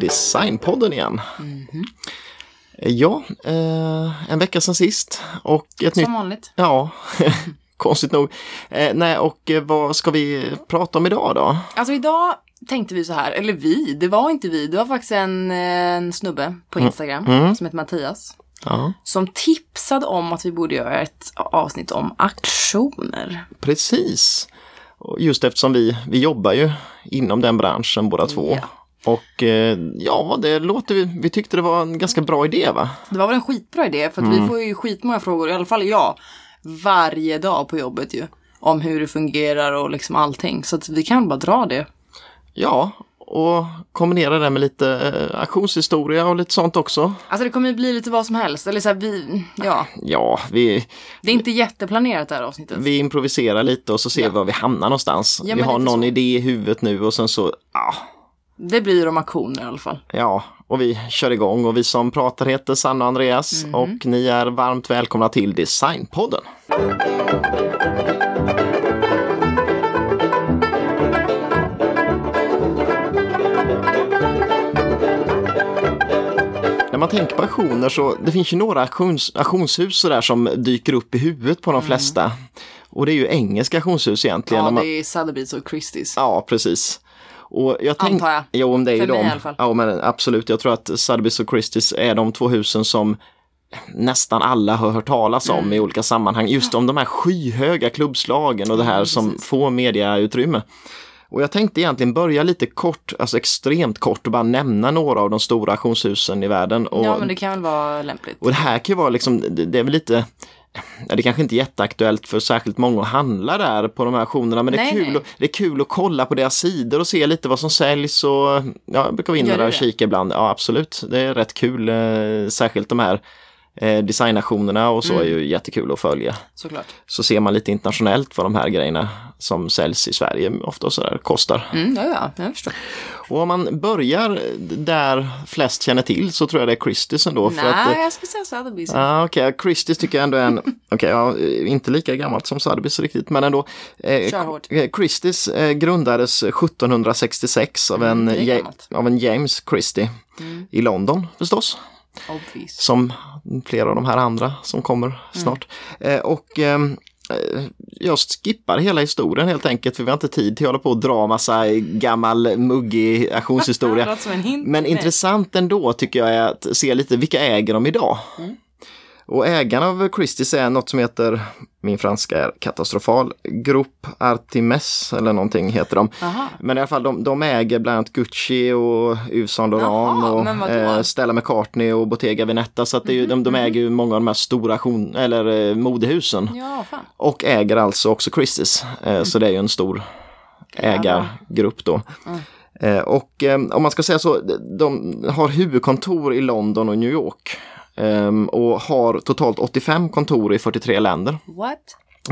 Designpodden igen. Mhm. Ja, eh, en vecka sedan sist och ett nytt... Som vanligt. Ja, konstigt nog. Eh, nej, och eh, vad ska vi prata om idag då? Alltså idag tänkte vi så här, eller vi, det var inte vi, det var faktiskt en, en snubbe på Instagram Mm. som heter Mattias. Ja, Som tipsade om att vi borde göra ett avsnitt om aktioner. precis. Just eftersom vi, vi jobbar ju inom den branschen båda två. Ja. Och eh, ja, det låter vi, vi tyckte det var en ganska bra idé va? Det var väl en skitbra idé för att Mm. vi får ju skitmånga frågor, i alla fall jag, varje dag på jobbet ju. Om hur det fungerar och liksom allting. Så att vi kan bara dra det. Ja, och kombinera det med lite eh, auktionshistoria och lite sånt också. Alltså det kommer ju bli lite vad som helst. Eller så här, vi, ja, Ja, vi, det är inte jätteplanerat det här avsnittet. vi improviserar lite och så ser vi var vi hamnar någonstans. Ja, vi har någon så. idé i huvudet nu och sen så, ja, Det blir om aktioner i alla fall. ja, och vi kör igång och vi som pratar heter Sanna och Andreas Mhm. och ni är varmt välkomna till Designpodden. När man tänker på auktioner så det finns ju några auktions, auktionshus så där som dyker upp i huvudet på de flesta. Och det är ju engelska auktionshus egentligen. Mm. Ja, man, det är Sotheby's och Christie's. Ja, precis. Och jag tänk, Antar jag. Jo, om det är ju mig dem. i alla fall. Ja, men absolut. Jag tror att Sotheby's och Christie's är de två husen som nästan alla har hört talas om Mm. i olika sammanhang. Just om de här skyhöga klubbslagen och det här som får mediautrymme. Och jag tänkte egentligen börja lite kort, alltså extremt kort och bara nämna några av de stora auktionshusen i världen. Och, Ja, men det kan väl vara lämpligt. och det här kan ju vara liksom, det är väl lite Ja, det kanske inte är jätteaktuellt för särskilt många att handla där på de här auktionerna men det är, Nej, kul, nej. att- det är kul att kolla på deras sidor och se lite vad som säljs och ja, jag brukar vara inne där och kika ibland. Ja absolut, det är rätt kul. Eh, särskilt de här eh, designaktionerna och så Mm. är ju jättekul att följa. Såklart. Så ser man lite internationellt vad de här grejerna som säljs i Sverige ofta och så där kostar. Mm, ja, ja, jag förstår. Och om man börjar där flest känner till så tror jag det är Christie's ändå. att, eh, Nej, jag skulle säga Sotheby's. Ja, okej. Christie's tycker jag ändå är en, okej, ja, inte lika gammalt som Sotheby's riktigt, men ändå. Eh, eh, Christie's eh, grundades 1766 av, en, Mm, Ja- gammalt. av en James Christie i London förstås. Obvious. Som flera av de här andra som kommer snart. Eh, och ehm, eh, jag skippar hela historien helt enkelt för vi har inte tid till att hålla på och dra massa gammal muggig auktionshistoria. Men intressant ändå tycker jag är att se lite vilka äger de idag. Mm. Och ägarna av Christie's är något som heter, min franska är katastrofal, Group Artimes eller någonting heter de. Aha. Men i alla fall de, de äger bland annat Gucci och Yves Saint Laurent och? Mm, eh, Stella McCartney och Bottega Veneta. Så att det är ju, de, de äger ju många av de här stora auktion, eller eh, modehusen. Ja. Och äger alltså också Christie's. Eh, Så det är ju en stor ägargrupp då. Eh, Och eh, om man ska säga så, de har huvudkontor i London och New York. Ehm, Och har totalt 85 kontor i 43 länder. What?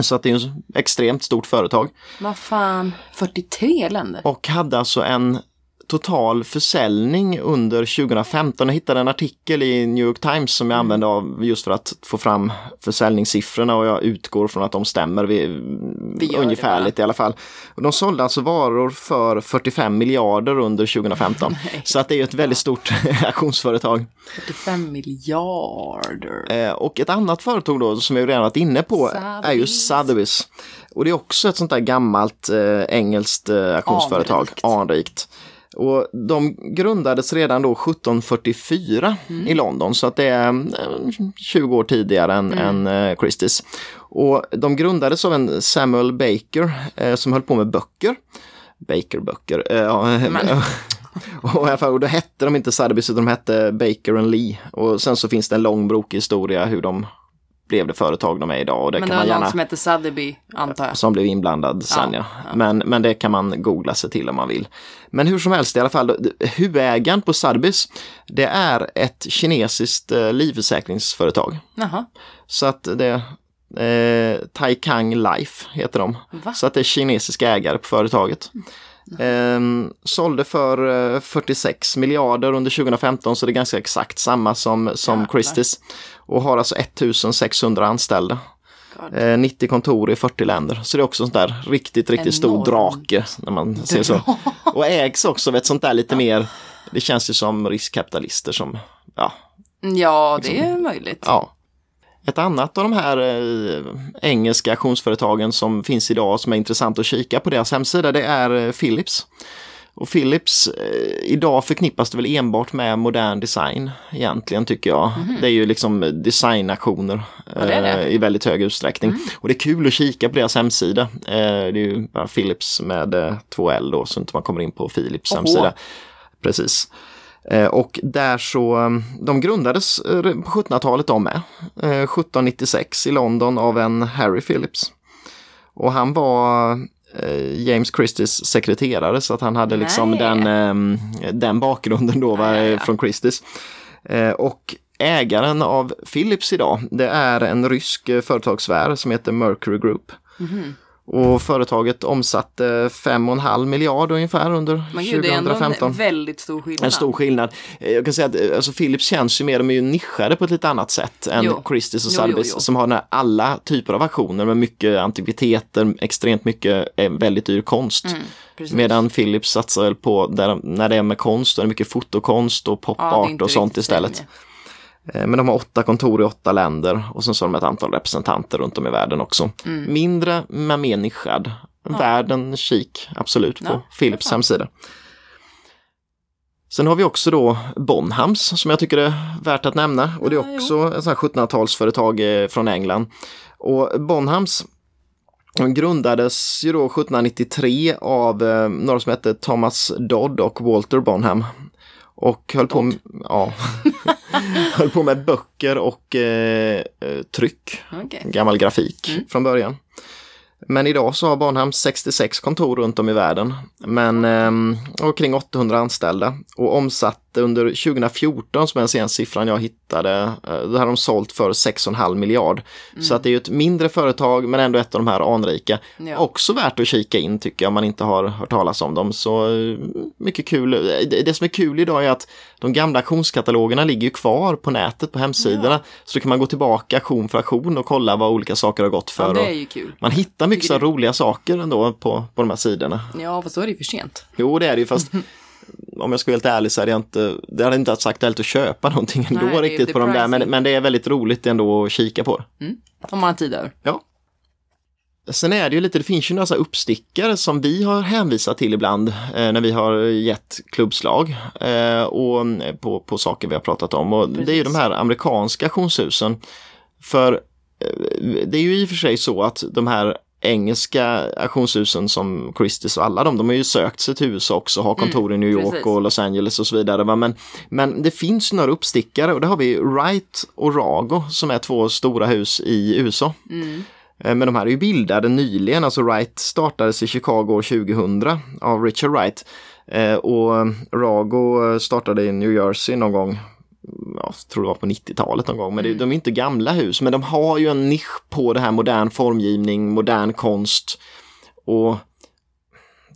Så att det är ett extremt stort företag. Vad fan, 43 länder? Och hade alltså en total försäljning under 2015. Jag hittade en artikel i New York Times som jag använde av just för att få fram försäljningssiffrorna och jag utgår från att de stämmer vid, Vi gör det ungefärligt i alla fall. De sålde alltså varor för 45 miljarder under 2015. Så att det är ett väldigt stort auktionsföretag. 45 miljarder. Eh, och ett annat företag då som vi redan varit inne på är ju Sotheby's. Sotheby's. Och det är också ett sånt där gammalt eh, engelskt eh, auktionsföretag, Anrikt. anrikt. Och de grundades redan då 1744 i London så att det är eh, 20 år tidigare än, än eh, Christie's. Och de grundades av en Samuel Baker eh, som höll på med böcker. Baker-böcker. Eh, ja, och, och då hette de inte Sotheby's utan de hette Baker and Lee. Och sen så finns det en lång brokig historia hur de blev det företag de är idag. Och det Men kan det var man någon gärna som hette Sotheby, antar jag. som blev inblandad sen ja. Ja, ja. Men, men det kan man googla sig till om man vill. Men hur som helst i alla fall, huvudägaren på Sotheby's det är ett kinesiskt eh, livförsäkringsföretag. Jaha. Så att det eh, Taikang Life heter de. Va? Så att det är kinesiska ägare på företaget. Eh, sålde för eh, 46 miljarder under 2015 så det är ganska exakt samma som, som Jävlar. Christie's. Och har alltså 1600 anställda. Eh, 90 kontor i 40 länder. Så det är också sånt där riktigt, riktigt stor Enormt. drake. När man ser så. Och ägs också av ett sånt där lite mer Det känns ju som riskkapitalister som, ja, Ja, det är möjligt. ja. Ett annat av de här eh, engelska auktionsföretagen som finns idag som är intressant att kika på deras hemsida det är eh, Philips. Och Philips eh, idag förknippas det väl enbart med modern design egentligen tycker jag. Det är ju liksom designaktioner det är det. eh, i väldigt hög utsträckning. Och det är kul att kika på deras hemsida. Det är ju bara Philips med två L då så inte man kommer in på Philips Oho. hemsida. Precis. Eh, Och där så, eh, de grundades eh, på 1700-talet de med. Eh, 1796 i London av en Harry Philips. Och han var eh, James Christies sekreterare så att han hade liksom Nej. den, eh, den bakgrunden då va, Ja, ja, ja. från Christies. Eh, Och ägaren av Philips idag, det är en rysk eh, företagssfär som heter Mercury Group. Mhm. Och företaget omsatte 5,5 miljard ungefär under Men gud, det är 2015. en väldigt stor skillnad. En stor skillnad. Eh, Jag kan säga att eh, alltså Philips känns ju mer, de är ju nischade på ett lite annat sätt än Jo. Christies och Sotheby's som har den alla typer av auktioner med mycket antikviteter, extremt mycket eh, väldigt dyr konst. Mm. Medan Philips satsar väl på, där, när det är med konst, då är det mycket fotokonst och Ja, popart inte och sånt istället. samma. Eh, Men de har åtta kontor i åtta länder och sen så har de ett antal representanter runt om i världen också. Mm. Mindre men mer nischad. Världen kik, absolut, på Ja, Philips hemsida. Sen har vi också då Bonhams som jag tycker är värt att nämna och det Ja, är också ett sånt här 1700-talsföretag eh, från England. Och Bonhams de grundades ju då 1793 av eh, några som hette Thomas Dodd och Walter Bonham. Och höll på, med, ja, höll på med böcker och eh, eh, tryck, Okej. gammal grafik Mm. från början. Men idag så har Bonham 66 kontor runt om i världen. Men eh, och kring 800 anställda och omsatte under 2014 som är den senaste siffran jag hittade. Eh, det har de sålt för 6,5 miljard. Så att det är ju ett mindre företag men ändå ett av de här anrika. Ja. Också värt att kika in tycker jag om man inte har hört talas om dem. Så eh, mycket kul. Det som är kul idag är att de gamla auktionskatalogerna ligger ju kvar på nätet på hemsidorna. Så då kan man gå tillbaka auktion för auktion och kolla vad olika saker har gått för. Ja, det är ju kul. man hittar mycket så roliga saker ändå på, på de här sidorna. Ja, fast då är det ju för sent. Jo, det är det ju fast om jag ska vara helt ärlig så hade jag inte, det hade inte sagt ärligt att köpa någonting ändå Nej, riktigt på de där. Men, men det är väldigt roligt ändå att kika på. Om man har tid över. Ja. Sen är det ju lite, det finns ju några så uppstickare som vi har hänvisat till ibland eh, när vi har gett klubbslag eh, och eh, på, på saker vi har pratat om. Och det är ju de här amerikanska auktionshusen. För eh, det är ju i och för sig så att de här engelska auktionshusen som Christie's och alla de, de har ju sökt sig till USA också, har kontor i New York precis. och Los Angeles och så vidare. va. Men, men det finns några uppstickare och det har vi Wright och Rago som är två stora hus i USA. Mm. Eh, Men de här är ju bildade nyligen, alltså Wright startades i Chicago år 2000 av Richard Wright. Eh, Och Rago startade i New Jersey någon gång, jag tror det var på 90-talet någon gång, men det, de är inte gamla hus, men de har ju en nisch på det här modern formgivning, modern konst. Och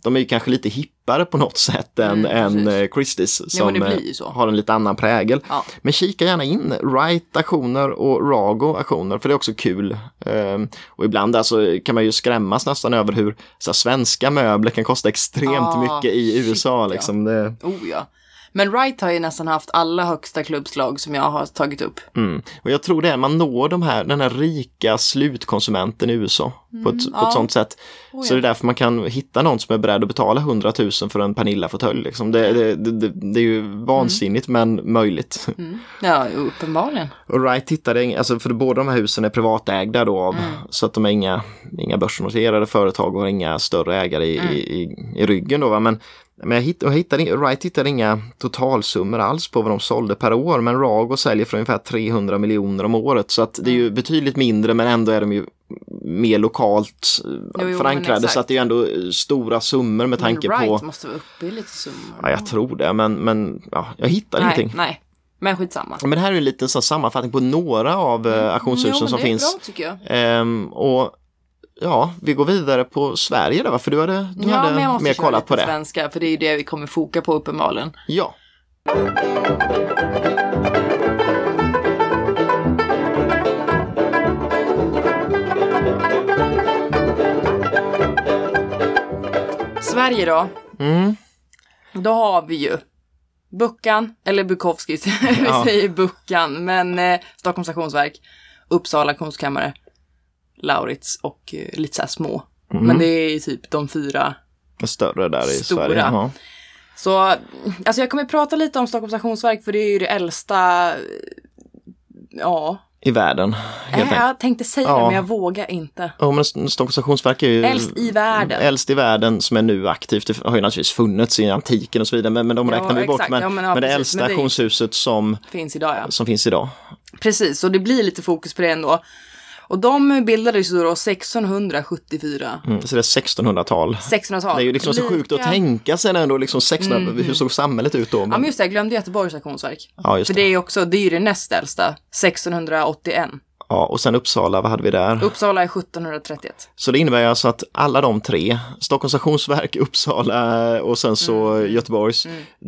de är ju kanske lite hippare på något sätt än, Mm, än eh, Christie's Ja, som eh, så. har en lite annan prägel. Ja. Men kika gärna in Wright aktioner och Rago aktioner för det är också kul. Ehm, och ibland alltså kan man ju skrämmas nästan över hur så här, svenska möbler kan kosta extremt Ah, mycket i shit, USA. ja. Liksom. Det, Oh ja. Men Wright har ju nästan haft alla högsta klubbslag som jag har tagit upp. mm. Och jag tror det är man når de här, den här rika slutkonsumenten i USA på ett, på ja. ett sånt sätt. Oh, Så det är därför man kan hitta någon som är beredd att betala 100 000 för en Pernilla-fåtölj. Liksom. Det, det, det, det, är ju vansinnigt men möjligt. Mm. Ja, uppenbarligen. Och Wright hittade, alltså för båda de här husen är privatägda då av, så att de är inga, inga börsnoterade företag och har inga större ägare i, i, i ryggen då va. Men, men jag hitt, jag hittade, Wright hittade inga totalsummor alls på vad de sålde per år men Rago säljer för ungefär 300 miljoner om året så att det är ju betydligt mindre men ändå är de ju mer lokalt eh, Jo, förankrade så att det är ju ändå eh, stora summor med tanke Men Wright på, måste vara uppe i lite summor. ja jag tror det men, men ja, jag hittar nej, ingenting. nej. Men skitsamma. Men det här är en liten så sammanfattning på några av mm. auktionshusen Jo, som finns. bra. Ehm, och ja, vi går vidare på Sverige där, va? för du hade, du ja, hade men jag måste mer kollat på det. svenska, för det är ju det vi kommer foka på uppenbarligen. Ja. Sverige då? Mm. Då har vi ju Buckan, eller Bukowskis, vi Ja. säger Buckan, men eh, Stockholms stationsverk, Uppsala konstkammare, Laurits och eh, lite så här små. Mm. Men det är typ de fyra. Större där i Stora. Sverige. Ja. Så alltså jag kommer prata lite om Stockholms stationsverk för det är ju det äldsta, eh, ja, I världen. Helt enkelt. jag tänkte säga Ja. det men jag vågar inte. Ja, men Stockholms stationsverk är ju Äldst i världen. äldst i världen som är nu aktivt. Det har ju naturligtvis funnits i antiken och så vidare, men, men de Ja, räknar vi bort. exakt. Men, Ja, men men det äldsta auktionshuset som, Finns idag som finns idag. Precis, och det blir lite fokus på det ändå. Och de bildades då 1674. Mm, så det är 1600-tal. 1600-tal. Det är ju liksom så sjukt att tänka sig ändå, liksom 1600, hur såg samhället ut då? Ja men just det, jag glömde Göteborgs auktionsverk. ja, just För det. det är också, det är ju det näst äldsta, 1681. Ja, och sen Uppsala, vad hade vi där? Uppsala är 1731. Så det innebär alltså att alla de tre, Stockholms stationsverk, Uppsala och sen så Mm. Göteborgs,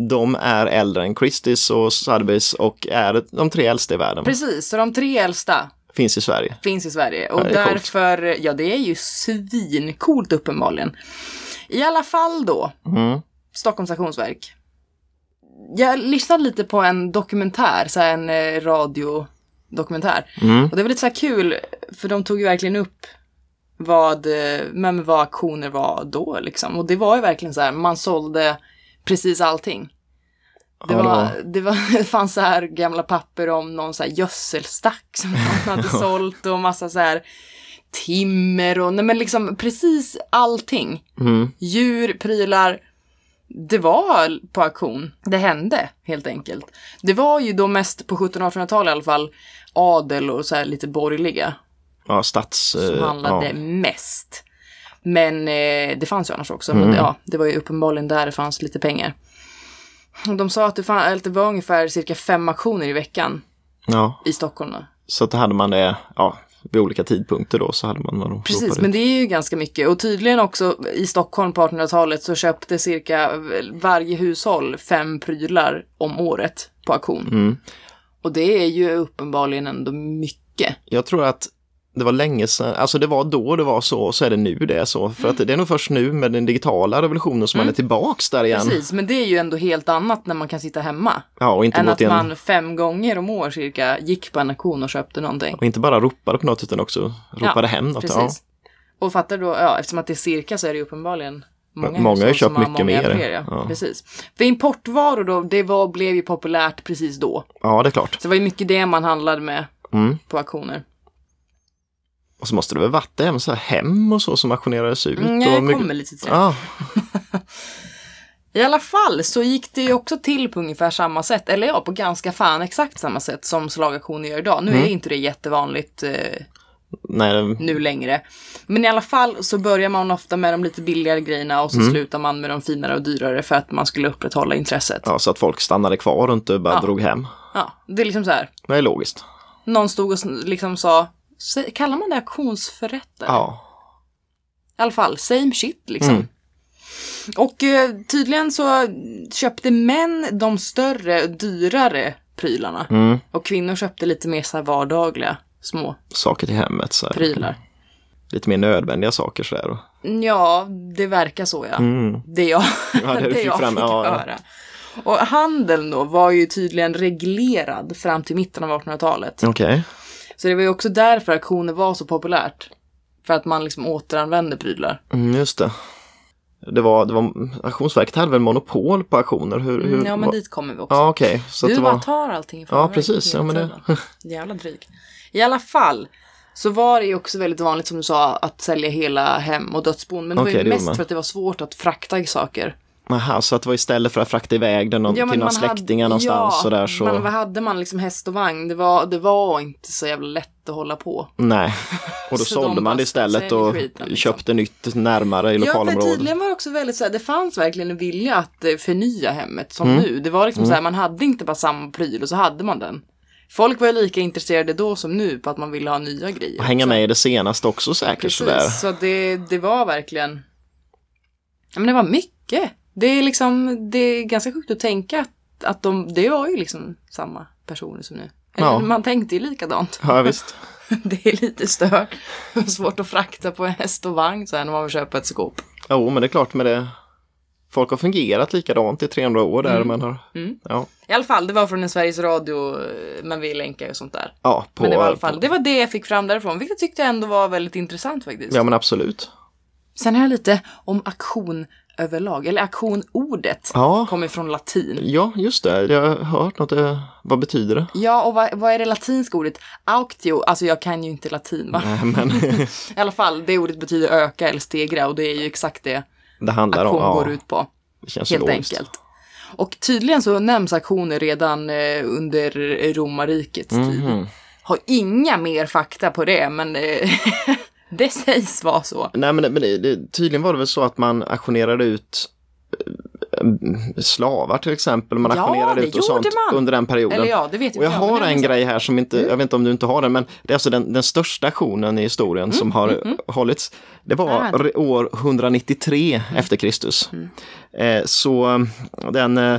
de är äldre än Christies och Sotheby's och är de tre äldsta i världen. Precis, så de tre äldsta Finns i Sverige. finns i Sverige. Och Ja, är coolt. därför, ja det är ju svincoolt uppenbarligen. I alla fall då, Mm. Stockholms stationsverk. Jag lyssnade lite på en dokumentär, så här en eh, radiodokumentär. Mm. Och det var lite så kul, för de tog ju verkligen upp vad, eh, men vad auktioner var då liksom. Och det var ju verkligen så här, man sålde precis allting. Det, Ja, det var, det, var, det fanns så här gamla papper om någon så här gödselstack som någon hade sålt och massa så här timmer och nej men liksom precis allting. Mm. Djur, prylar. Det var på auktion. Det hände helt enkelt. Det var ju då mest på 1700-1800-talet i alla fall adel och så här lite borgerliga Ja, stats... som eh, handlade ja. mest. Men eh, det fanns ju annars också. Mm. Men ja, det var ju uppenbarligen där det fanns lite pengar. De sa att det, eller det var ungefär cirka fem auktioner i veckan ja, i Stockholm. Då. så att hade man det, ja, vid olika tidpunkter då så hade man vad de Precis, men det är ju ganska mycket. Och tydligen också i Stockholm på 1800-talet så köpte cirka varje hushåll fem prylar om året på auktion. Mm. Och det är ju uppenbarligen ändå mycket. Jag tror att det var länge sedan, alltså det var då det var så, och så är det nu det är så. För att det är nog först nu med den digitala revolutionen som man är tillbaks där igen. Mm. Precis, men det är ju ändå helt annat när man kan sitta hemma. Ja, och inte Än att en, man fem gånger om år cirka gick på en auktion och köpte någonting. och inte bara ropade på något utan också ropade hem något. Ja. Precis. Och fattar då, ja eftersom att det är cirka så är det ju uppenbarligen många, Många har ju köpt har mycket många mer. fler, ja. Ja. Precis. För importvaror då, det var, blev ju populärt precis då. ja, det är klart. Så det var ju mycket det man handlade med Mm. på auktioner. Och så måste det väl varit även så här hem och så som auktionerades ut. Mm, jag mycket- kommer lite till det. Ja, I alla fall så gick det ju också till på ungefär samma sätt, eller ja, på ganska fan exakt samma sätt som slagauktioner gör idag. Nu Mm. är inte det jättevanligt eh, nej, nu längre. Men i alla fall så börjar man ofta med de lite billigare grejerna och så Mm. slutar man med de finare och dyrare för att man skulle upprätthålla intresset. Ja, ja, så att folk stannade kvar och inte bara Ja. drog hem. det är liksom så här. Det är logiskt. Någon stod och liksom sa, "Sä- kallar man det auktionsförrättare? Ja, I alla fall, same shit liksom. Mm. Och eh, tydligen så köpte män de större, dyrare prylarna. mm. Och kvinnor köpte lite mer så här vardagliga små saker till hemmet. Så här. prylar. Lite mer nödvändiga saker så här. Ja, det verkar så ja. Mm. Det jag, Ja, det det fick jag fram, fick ja, höra. Och handeln då var ju tydligen reglerad fram till mitten av 1800-talet. Okej. Så det var ju också därför auktioner var så populärt. För att man liksom återanvände prylar. Mm, just det. Det var, det var, Auktionsverket hade väl monopol på auktioner? Hur, hur, Mm, ja, men var- dit kommer vi också. Ja, okej. Så du det bara var... tar allting i Ja, precis. Ja, men det... Jävla dryg. I alla fall så var det ju också väldigt vanligt som du sa att sälja hela hem och dödsbon. Men det Okej, var ju mest för att det var svårt att frakta saker. Aha, så att det var istället för att frakta iväg den någon, Ja, till någon man hade- släktingar någonstans ja, så där så... Men vad hade man liksom häst och vagn? Det var, det var inte så jävla lätt att hålla på. Nej. Och då Så de sålde man det istället och skiten, liksom. köpte nytt närmare i Ja, lokalområdet. tydligen var det också väldigt så här, det fanns verkligen en vilja att eh, förnya hemmet som Mm. nu. Det var liksom så här, man hade inte bara samma pryl och så hade man den. Folk var ju lika intresserade då som nu på att man ville ha nya grejer. Och hänga med i det senaste också säkert sådär. Precis, så det, det var verkligen... Ja, men det var mycket. Det är liksom, det är ganska sjukt att tänka att, att de, det var ju liksom samma personer som nu. Eller, Ja. Man tänkte ju likadant. Ja, visst. Det är lite stört. Svårt att frakta på en häst och vagn så här när man vill köpa ett skåp. Jo, men det är klart med det folk har fungerat likadant i 300 år där. Man har, ja, I alla fall, det var från en Sveriges Radio, eh, men vi länkar ju sånt där. ja, på, Men det var i alla fall, det var det jag fick fram därifrån, vilket tyckte jag ändå var väldigt intressant faktiskt. Ja men absolut. Sen har jag lite om aktion överlag, eller aktion-ordet Ja. kommer från latin. Ja, just det. Jag har hört något. eh, Vad betyder det? Ja, och vad, vad är det latinska ordet? Auctio, alltså jag kan ju inte latin va? Nej, men I alla fall, det ordet betyder öka eller stegra och det är ju exakt det det handlar om... aktion går Ja, ut på. det Helt logiskt. enkelt. Och tydligen så nämns aktioner redan eh, under romarrikets tid. Mhm. Har inga mer fakta på det, men eh, det sägs vara så. Nej, men, men det, tydligen var det väl så att man auktionerade ut eh, slavar till exempel. Man Ja, ut och sånt man. under den perioden. Eller ja, det vet Och jag men har en grej här som inte, Mm. jag vet inte om du inte har den, men det är alltså den, den största aktionen i historien som har hållits. Det var re- år 193 efter Kristus. Eh, så den eh,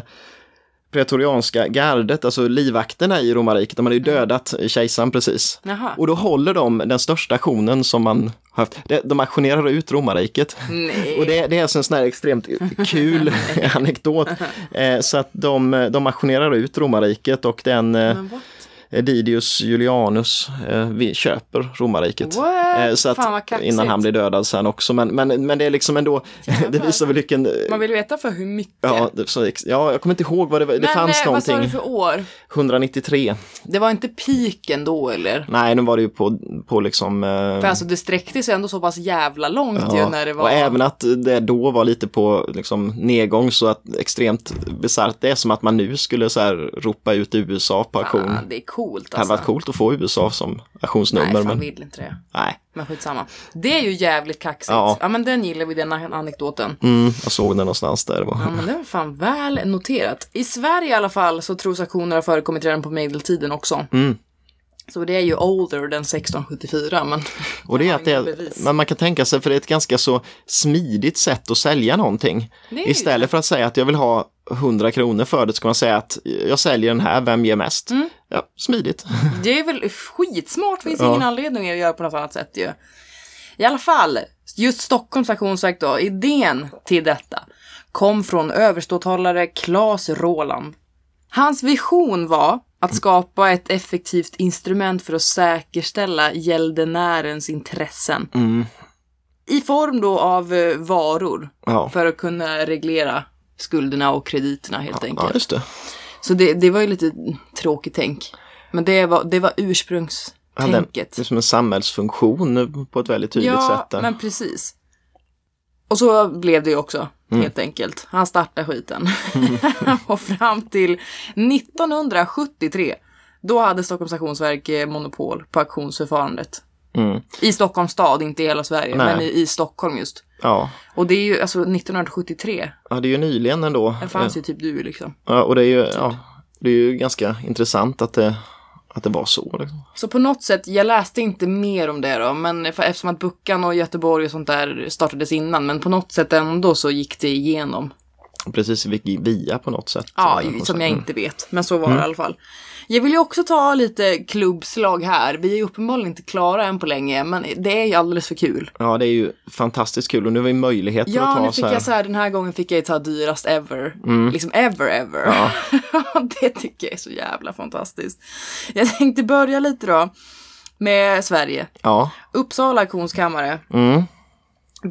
pretorianska gardet, alltså livvakterna i romarriket, de hade ju dödat kejsaren precis. Jaha. Och då håller de den största aktionen som man haft. De- auktionerar ut romarriket. Nej. Och det, det är alltså en sån här extremt kul anekdot. Eh, så att de, de auktionerar ut romarriket och den eh? Didius Julianus eh, köper romarriket. What? Eh, så att, innan han blir dödad sen också. Men, men, men det är liksom ändå, det visar väl vilken... Man vill veta för hur mycket. Ja, det, så, ja, jag kommer inte ihåg vad det var. Det Men fanns eh, vad sa du någonting. för år? 193. Det var inte piken då eller? Nej, nu var det ju på, på liksom... eh, För alltså det sträckte sig ändå så pass jävla långt ju när det var... Och även att det då var lite på liksom, nedgång så att extremt bisarrt. Det är som att man nu skulle så här, ropa ut USA på auktion. Fan, coolt Det hade alltså. varit coolt att få USA som Nej, auktionsnummer. fan men vill inte det. nej. Men skitsamma. Det är ju jävligt kaxigt. Ja. Ja, men den gillar vi, den an- anekdoten. Mm, jag såg den någonstans där. Var. Ja, men det var fan väl noterat. I Sverige i alla fall så tros aktioner ha förekommit redan på medeltiden också. Mm. Så det är ju older än 1674, men... Och det är att det är, men man kan tänka sig, för det är ett ganska så smidigt sätt att sälja någonting. Istället för att säga att jag vill ha 100 kronor för det, ska man säga att jag säljer den här, vem ger mest? Mm. Ja, smidigt. Det är väl skitsmart, finns Ja. ingen anledning att göra på något annat sätt ju. I alla fall, just Stockholms aktionsverk då, idén till detta kom från överståthållare Claes Roland. Hans vision var att skapa ett effektivt instrument för att säkerställa gäldenärens intressen. Mm. I form då av eh, varor Ja. för att kunna reglera skulderna och krediterna helt ja, enkelt. just det. Så det, det var ju lite tråkigt tänk. Men det var, det var Ja, ursprungstänket. det är som en samhällsfunktion på ett väldigt tydligt ja, sätt. Där. men precis. Och så blev det ju också, Mm. helt enkelt. Han startade skiten. och fram till 1973, då hade Stockholms Stationsverk eh, monopol på auktionsförfarandet. Mm. I Stockholms stad, inte i hela Sverige, Nej. men i, i Stockholm just. Ja. Och det är ju alltså 1973, ja, det är ju nyligen ändå. där fanns ju typ du liksom. Ja, och det är ju, ja, det är ju ganska intressant att det, att det var så. Liksom. Så på något sätt, jag läste inte mer om det då, men för, eftersom att Buckan och Göteborg och sånt där startades innan, men på något sätt ändå så gick det igenom. Precis via på något sätt. Ja, som jag inte vet, men så var det i alla fall. Jag vill ju också ta lite klubbslag här. Vi är ju uppenbarligen inte klara än på länge, men det är ju alldeles för kul. Ja, det är ju fantastiskt kul och nu har vi möjligheter Ja, att ta nu fick så här. Mm. jag så här, den här gången fick jag ju ta dyrast ever. Liksom ever, ever. det tycker jag är så jävla fantastiskt. Jag tänkte börja lite då med Sverige. Ja, Uppsala auktionskammare. mm.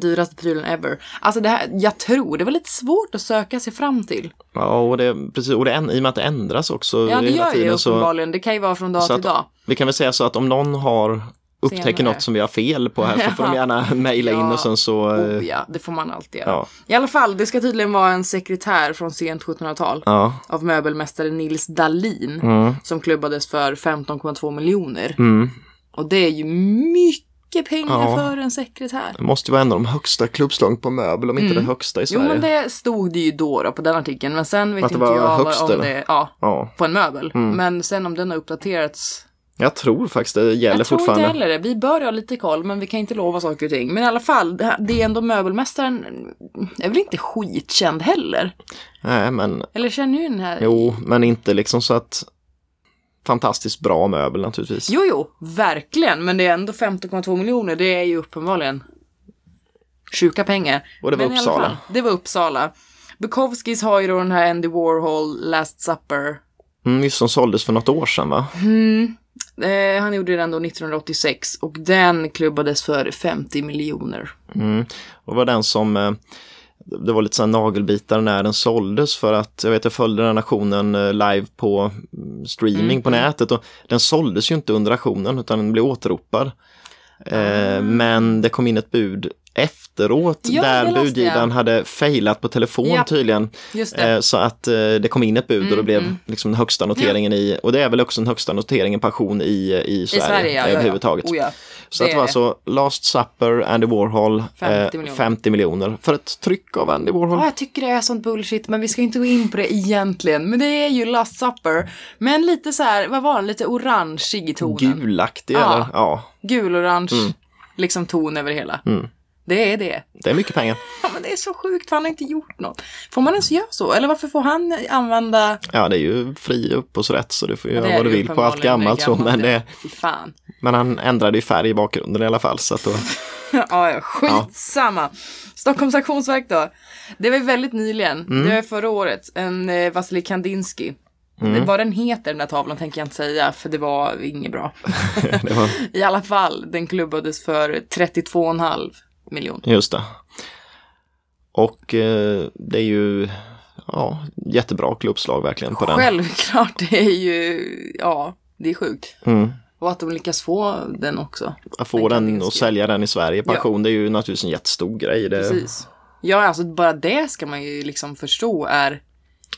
Dyraste prylen ever. Alltså det här, jag tror det var lite svårt att söka sig fram till. ja och, det, precis, och det, i och med att det ändras också Ja, det gör ju tiden så, uppenbarligen. Det kan ju vara från dag till att, dag. vi kan väl säga så att om någon har upptäcker något som vi har fel på här så får de gärna mejla in Ja. och sen så... eh, Oh, ja, det får man alltid göra. Ja. I alla fall, det ska tydligen vara en sekretär från sent 1700-tal. Ja, Av möbelmästare Nils Dahlin. mm, Som klubbades för 15,2 miljoner. mm. Och det är ju mycket pengar Ja. för en sekretär. Det måste ju vara en av de högsta klubbslagen på möbel, om inte det högsta i Mm. Jo, Sverige. men det stod det ju då, då på den artikeln. Men sen vet Att inte jag högst, om eller? det... Ja, Ja, på en möbel. Mm. Men sen om den har uppdaterats jag tror faktiskt det gäller Jag tror fortfarande. inte heller det. Vi bör ha lite koll, men vi kan inte lova saker och ting. Men i alla fall, det är ändå möbelmästaren är väl inte skitkänd heller? Nej, men Eller känner ju den här? jo, men inte liksom så att fantastiskt bra möbel naturligtvis. Jo, jo, verkligen. Men det är ändå 15,2 miljoner. Det är ju uppenbarligen sjuka pengar. Och det var Men Uppsala. fall, det var Uppsala. Bukowskis har ju då den här Andy Warhol Last Supper. Mm, just som såldes för något år sedan va? Eh, han gjorde den då 1986 och den klubbades för 50 miljoner. Mm. Och var den som eh, det var lite sån nagelbitar när den såldes för att jag vet jag följde den aktionen eh, live på mm, streaming på nätet och den såldes ju inte under aktionen utan den blev återropad. Eh, men det kom in ett bud efteråt Ja, det där budgivaren hade failat på telefon Japp, tydligen. Det. Mm, Eh, så att eh, det kom in ett bud och det blev liksom den högsta noteringen i, och det är väl också den högsta noteringen på auktion i, i Sverige, I Sverige, ja. ja, ja. överhuvudtaget. Oh, ja. Så att det är var alltså Last Supper, Andy Warhol, 50 eh, miljoner. 50 miljoner för ett tryck av Andy Warhol. Ja, jag tycker det är sånt bullshit, men vi ska inte gå in på det egentligen. Men det är ju Last Supper. Men lite så här, vad var den? Lite orange i tonen. Gulaktig Ja. eller? Ja, Gul-orange, Mm. liksom ton över hela. Det är det. det är mycket pengar. Ja, men det är så sjukt, för han har inte gjort något. Får man ens göra så? Eller varför får han använda... Ja, det är ju fri upphovsrätt så du får göra vad du vill på allt gammalt så, men, ja. det, fan. men han ändrade ju färg i bakgrunden i alla fall så att då, ja, ja, skitsamma. Stockholms auktionsverk då. Det var ju väldigt nyligen, Mm. det var förra året, en eh, Vasilij Kandinsky. Mm. Vad den heter den där tavlan tänker jag inte säga, för det var inget bra. det var, I alla fall, den klubbades för 32,5 miljoner. just det. Och eh, det är ju, ja, jättebra klubbslag verkligen på den. Självklart, det är ju, ja, det är sjukt. Mm. Och att de lyckas få den också. Att få Den den och sälja den i Sverige på Ja. det är ju naturligtvis en jättestor grej. Det Precis. Ja, alltså bara det ska man ju liksom förstå är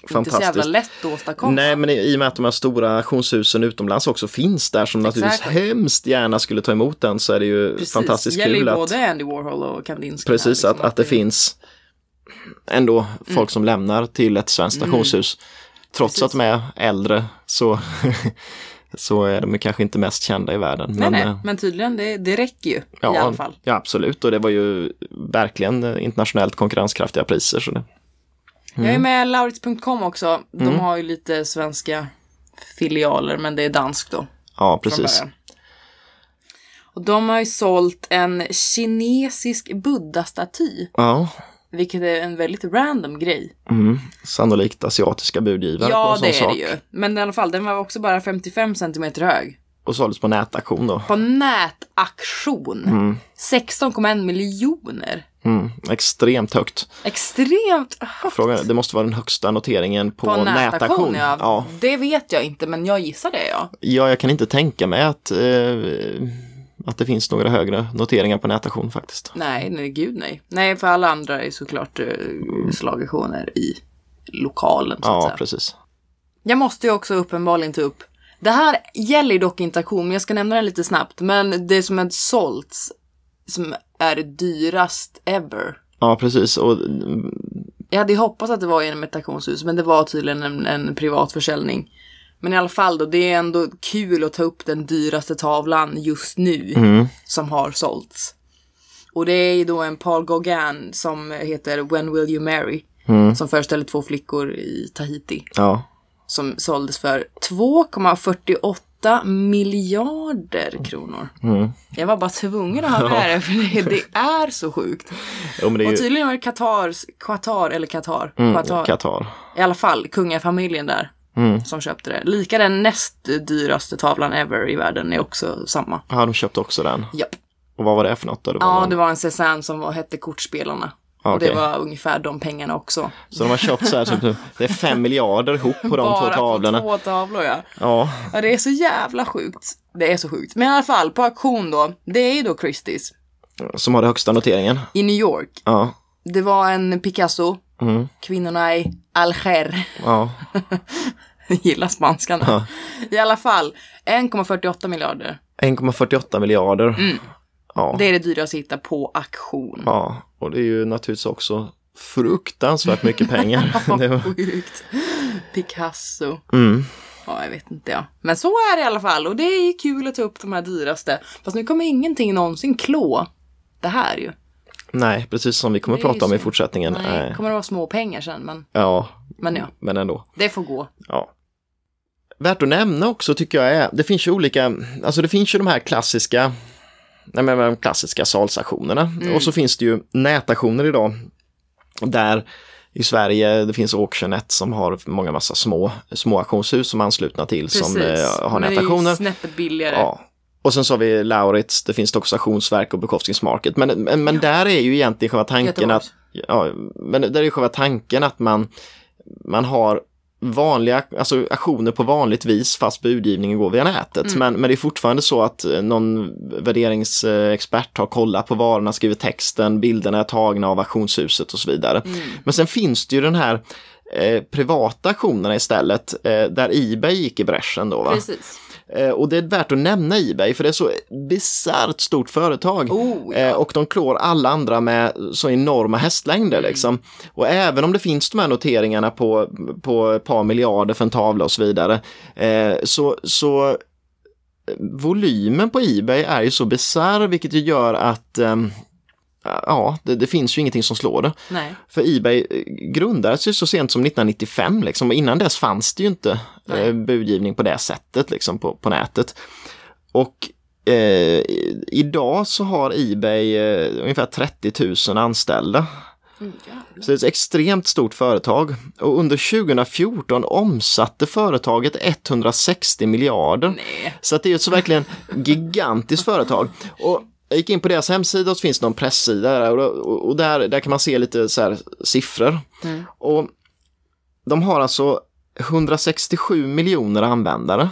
inte så jävla fantastiskt. lätt att åstadkomma. Nej, men i och med att de här stora auktionshusen utomlands också finns där som naturligtvis Exactly. hemskt gärna skulle ta emot den så är det ju Precis. fantastiskt gäller ju kul att, både Andy Warhol och Kandinsky. precis, här, liksom, att, att det finns ändå folk Mm. som lämnar till ett svenskt auktionshus. Trots Precis. att de är äldre så, så är de kanske inte mest kända i världen. Nej, men, nej, eh, men tydligen, det, det räcker ju ja, i alla fall. Ja, absolut. Och det var ju verkligen internationellt konkurrenskraftiga priser. Så det, Jag är med Laurits.com också. De Mm. har ju lite svenska filialer, men det är danskt då. ja, precis. Och de har ju sålt en kinesisk buddha-staty, Ja, vilket är en väldigt random grej. mm. sannolikt asiatiska budgivare på Ja, en det sån är sak. det ju. Men i alla fall, den var också bara 55 centimeter hög. Och såldes på nätaktion då. På nätaktion. 16,1 miljoner. Mm. Extremt högt. Extremt högt. Frågan det måste vara den högsta noteringen på, På nätaktion, ja. Ja. Det vet jag inte, men jag gissar det, ja. ja, jag kan inte tänka mig att, eh, att det finns några högre noteringar på nätaktion faktiskt. Nej, nej, gud nej. Nej, för alla andra är såklart uh, slagaktioner i lokalen, så Ja, säga. precis. Jag måste ju också uppenbarligen ta upp. Det här gäller dock inte auktion, men jag ska nämna det lite snabbt. Men det som är sålts, som är dyrast ever. Ja, precis. Och mm, Jag hade hoppats att det var genom ett auktionshus, men det var tydligen en, en privat försäljning. Men i alla fall då, det är ändå kul att ta upp den dyraste tavlan just nu som har sålts. Och det är ju då en Paul Gauguin som heter When Will You Marry? Som föreställer två flickor i Tahiti. ja, Som såldes för 2,48 miljarder kronor. Jag var bara tvungen att ha med det, för det, det är så sjukt. jo, är Och ju tydligen var det Qatars, Qatar eller Qatar, mm, Qatar. Qatar. I alla fall kungafamiljen där. Mm. Som köpte det. Lika den näst dyraste tavlan ever i världen är också samma. Ja, de köpte också den. Japp. Och vad var det för något? Då? Det Ja, någon- det var en Cézanne som var, hette Kortspelarna. Ja, Och det var ungefär de pengarna också. Så de har köpt så här, typ, det är fem miljarder ihop på de Bara två tavlorna. på två tavlor ja. Ja, Ja, det är så jävla sjukt. Det är så sjukt. Men i alla fall, på auktion då. Det är ju då Christie's som har den högsta noteringen. i New York. Ja, Det var en Picasso. Mm. Kvinnorna i Alger. ja, Gillar spanskan. Ja. I alla fall, 1,48 miljarder. 1,48 miljarder. Mm. Ja, Det är det dyraste att hitta på auktion. ja, och det är ju naturligtvis också fruktansvärt mycket pengar. det var, Sjukt. Picasso. mm, Ja, jag vet inte ja. Men så är det i alla fall och det är ju kul att ta upp de här dyraste. Fast nu kommer ingenting någonsin klå det här ju. nej, precis som vi kommer ju prata om i fortsättningen. Nej, Nej. kommer det vara små pengar sen men, Ja, men ja, men ändå. det får gå. Ja. Värt att nämna också tycker jag är, det finns ju olika, alltså det finns ju de här klassiska, nej men de klassiska salsauktionerna och så finns det ju nätauktioner idag där i Sverige, det finns Auctionet som har många massa små, små auktionshus som är anslutna till som Precis. eh, har nätauktioner. snäppet billigare. Ja. Och sen så har vi Lauritz, det finns också auktionsverk och Bukowskis Market. Men, men, men där är ju egentligen själva tanken Göteborgs. att, ja, men där är själva tanken att man, man har vanliga, alltså aktioner på vanligt vis fast budgivningen går via nätet. Mm. Men, men det är fortfarande så att eh, någon värderingsexpert har kollat på varorna, skrivit texten, bilderna är tagna av auktionshuset och så vidare. Mm. Men sen finns det ju den här eh, privata auktionerna istället, eh, där Ebay gick i bräschen då. Va? Precis. Eh, och det är värt att nämna Ebay för det är så bisarrt stort företag. Oh, ja. Eh, och de klår alla andra med så enorma hästlängder Mm. liksom. Och även om det finns de här noteringarna på, på ett par miljarder för en tavla och så vidare. Eh, så, så volymen på Ebay är ju så bisarr vilket ju gör att ehm, Ja, det, det finns ju ingenting som slår det. Nej. För Ebay eh, grundades ju så sent som 1995 liksom, och innan dess fanns det ju inte eh, budgivning på det sättet liksom, på, på nätet. Och eh, idag så har Ebay eh, ungefär 30 000 anställda. Mm. Så det är ett extremt stort företag. Och under 2014 omsatte företaget 160 miljarder. Nej. Så det är ett så verkligen gigantiskt företag. Och jag gick in på deras hemsida och så finns det någon pressida där och, och där, där kan man se lite så här siffror. Mm. Och de har alltså 167 miljoner användare.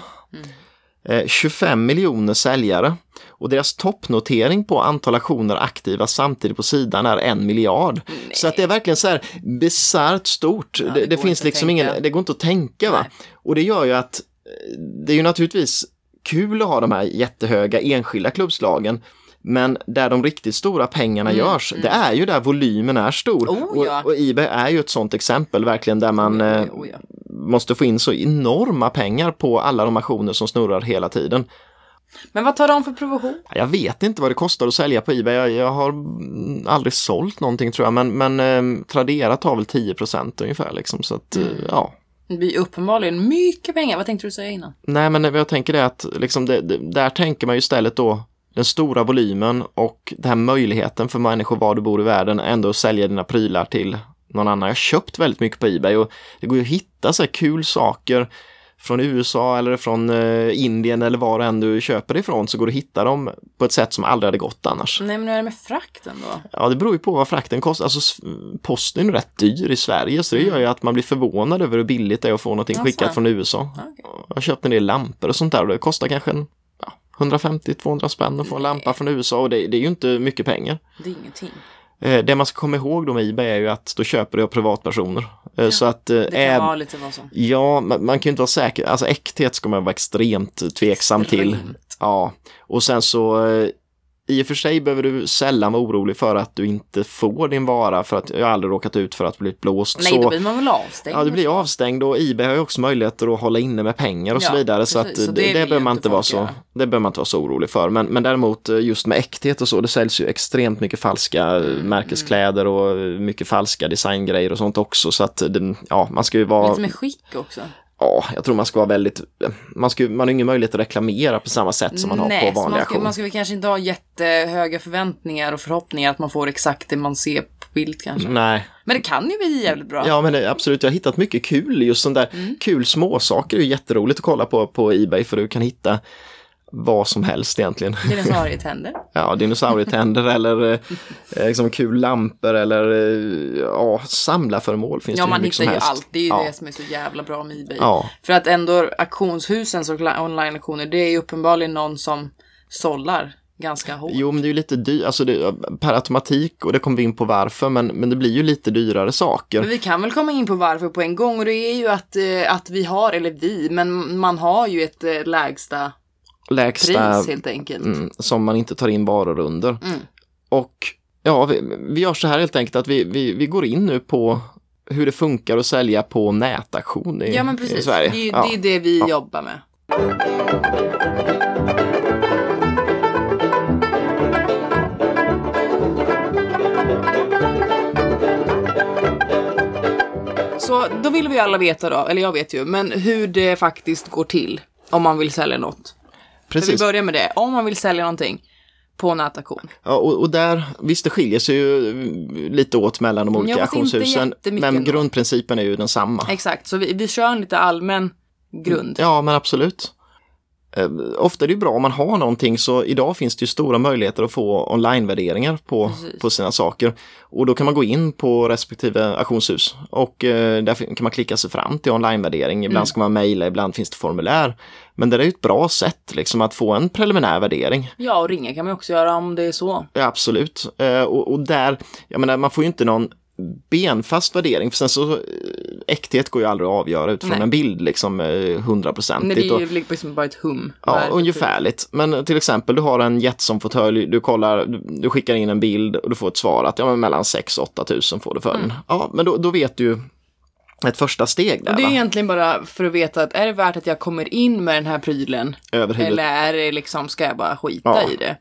Eh, 25 miljoner säljare. Och deras toppnotering på antal aktioner aktiva samtidigt på sidan är en miljard. Så att det är verkligen så här bisarrt stort. Ja, det, det det finns liksom tänka. ingen, det går inte att tänka va. Nej. Och det gör ju att eh, det är ju naturligtvis kul att ha de här jättehöga enskilda klubbslagen. Men där de riktigt stora pengarna görs, det är ju där volymen är stor. Mm, Oh, ja. och, och Ebay är ju ett sånt exempel verkligen där man Oj, eh, oj, oj, ja. måste få in så enorma pengar på alla de aktioner som snurrar hela tiden. Men vad tar de för provision? Jag vet inte vad det kostar att sälja på Ebay. Jag, jag har mm, aldrig sålt någonting tror jag, men, men eh, Tradera tar väl 10% ungefär liksom. Så att, eh, Mm. ja. Det blir uppenbarligen mycket pengar. Vad tänkte du säga innan? Nej, men jag tänker det att liksom det, det, där tänker man ju istället då den stora volymen och den här möjligheten för människor var du bor i världen ändå att sälja dina prylar till någon annan. Jag har köpt väldigt mycket på Ebay och det går ju att hitta så här kul saker från USA eller från eh, Indien eller var än du köper ifrån så går det att hitta dem på ett sätt som aldrig hade gått annars. Nej, men hur är det med frakten då? Ja, det beror ju på vad frakten kostar. Alltså, posten är rätt dyr i Sverige så det gör ju att man blir förvånad över hur billigt det är att få någonting Jaså? skickat från USA. Okej. Jag har köpt en del lampor och sånt där och det kostar kanske en, 150-200 spänn att få en lampa från USA och det, det är ju inte mycket pengar. Det är ingenting. Eh, Det man ska komma ihåg då med Ebay är ju att då köper du av privatpersoner. Eh, Så att eh, Det kan äv- vara lite vad som. Ja, man, man kan ju inte vara säker. Alltså äkthet ska man vara extremt tveksam till. Extremt. Ja, och sen så i och för sig behöver du sällan vara orolig för att du inte får din vara för att jag har aldrig råkat ut för att bli blåst. Nej, så, då blir man väl avstängd. Ja, det blir avstängd och Ebay har ju också möjligheter att hålla inne med pengar och så Ja, vidare. Så, att precis. Så det, det det, ju behöver man inte vara så, det behöver man inte vara så orolig för. Men, men däremot eh, just med äkthet och så, det säljs ju extremt mycket falska eh, Mm, märkeskläder och mycket falska designgrejer och sånt också. Så att det, ja, man ska ju vara, Lite med skick också. Ja, jag tror man ska vara väldigt, man, ska, man har ingen möjlighet att reklamera på samma sätt som man har Nej, på så vanliga auktioner. man ska väl kanske inte ha jättehöga förväntningar och förhoppningar att man får exakt det man ser på bild kanske. Nej, Men det kan ju bli jävligt bra. ja men det, absolut, jag har hittat mycket kul, just sån där Mm. kul småsaker är ju jätteroligt att kolla på på Ebay för du kan hitta vad som helst egentligen. Dinosaurietänder. Ja, dinosaurietänder eller eh, liksom kul lampor eller eh, ja, samlarföremål finns Ja, det hur man hittar ju allt. Det är ju ja. det som är så jävla bra med Ebay. Ja, För att ändå auktionshusens online-auktioner, det är ju uppenbarligen någon som sållar ganska hårt. jo men det är ju lite dyrt, alltså det, per automatik och det kommer vi in på varför, men, men det blir ju lite dyrare saker. Men vi kan väl komma in på varför på en gång och det är ju att, eh, att vi har, eller vi, men man har ju ett eh, lägsta Lägsta pris helt enkelt. mm, som man inte tar in varor under. Mm. Och ja, vi, vi gör så här helt enkelt att vi, vi, vi går in nu på hur det funkar att sälja på nätauktion i, Ja men i precis, Sverige. det är ja. det, är det vi jobbar med. Så då vill vi alla veta då, eller jag vet ju, men hur det faktiskt går till om man vill sälja något. Så vi Precis. börjar med det. Om man vill sälja någonting, på nätauktion. Ja, och, och där, visst det skiljer sig ju lite åt mellan de olika auktionshusen. Men ändå. grundprincipen är ju densamma. Exakt, så vi, vi kör en lite allmän grund. Ja, men absolut. Eh, Ofta är det bra om man har någonting så idag finns det ju stora möjligheter att få online-värderingar på, Precis. på sina saker. Och då kan man gå in på respektive auktionshus och eh, där kan man klicka sig fram till online-värdering. Ibland Mm. ska man mejla, ibland finns det formulär. Men det är ju ett bra sätt liksom att få en preliminär värdering. Ja, och ringa kan man också göra om det är så. Ja, absolut. Eh, och, och där, jag menar man får ju inte någon benfast värdering för sen så eh, äkthet går ju aldrig att avgöra utifrån Nej. en bild liksom eh, det hundraprocentigt. och- är ju liksom bara ett hum. Ja, det för ungefärligt. Men till exempel du har en Jetson-fåtölj, du kollar, du, skickar in en bild och du får ett svar att ja, men mellan 6 och 8 tusen får du för den. Ja, men då, då vet du ett första steg där. Mm. Och det är va? egentligen bara för att veta att är det värt att jag kommer in med den här prylen? Över huvudet. Eller är det liksom, ska jag bara skita Ja. i det?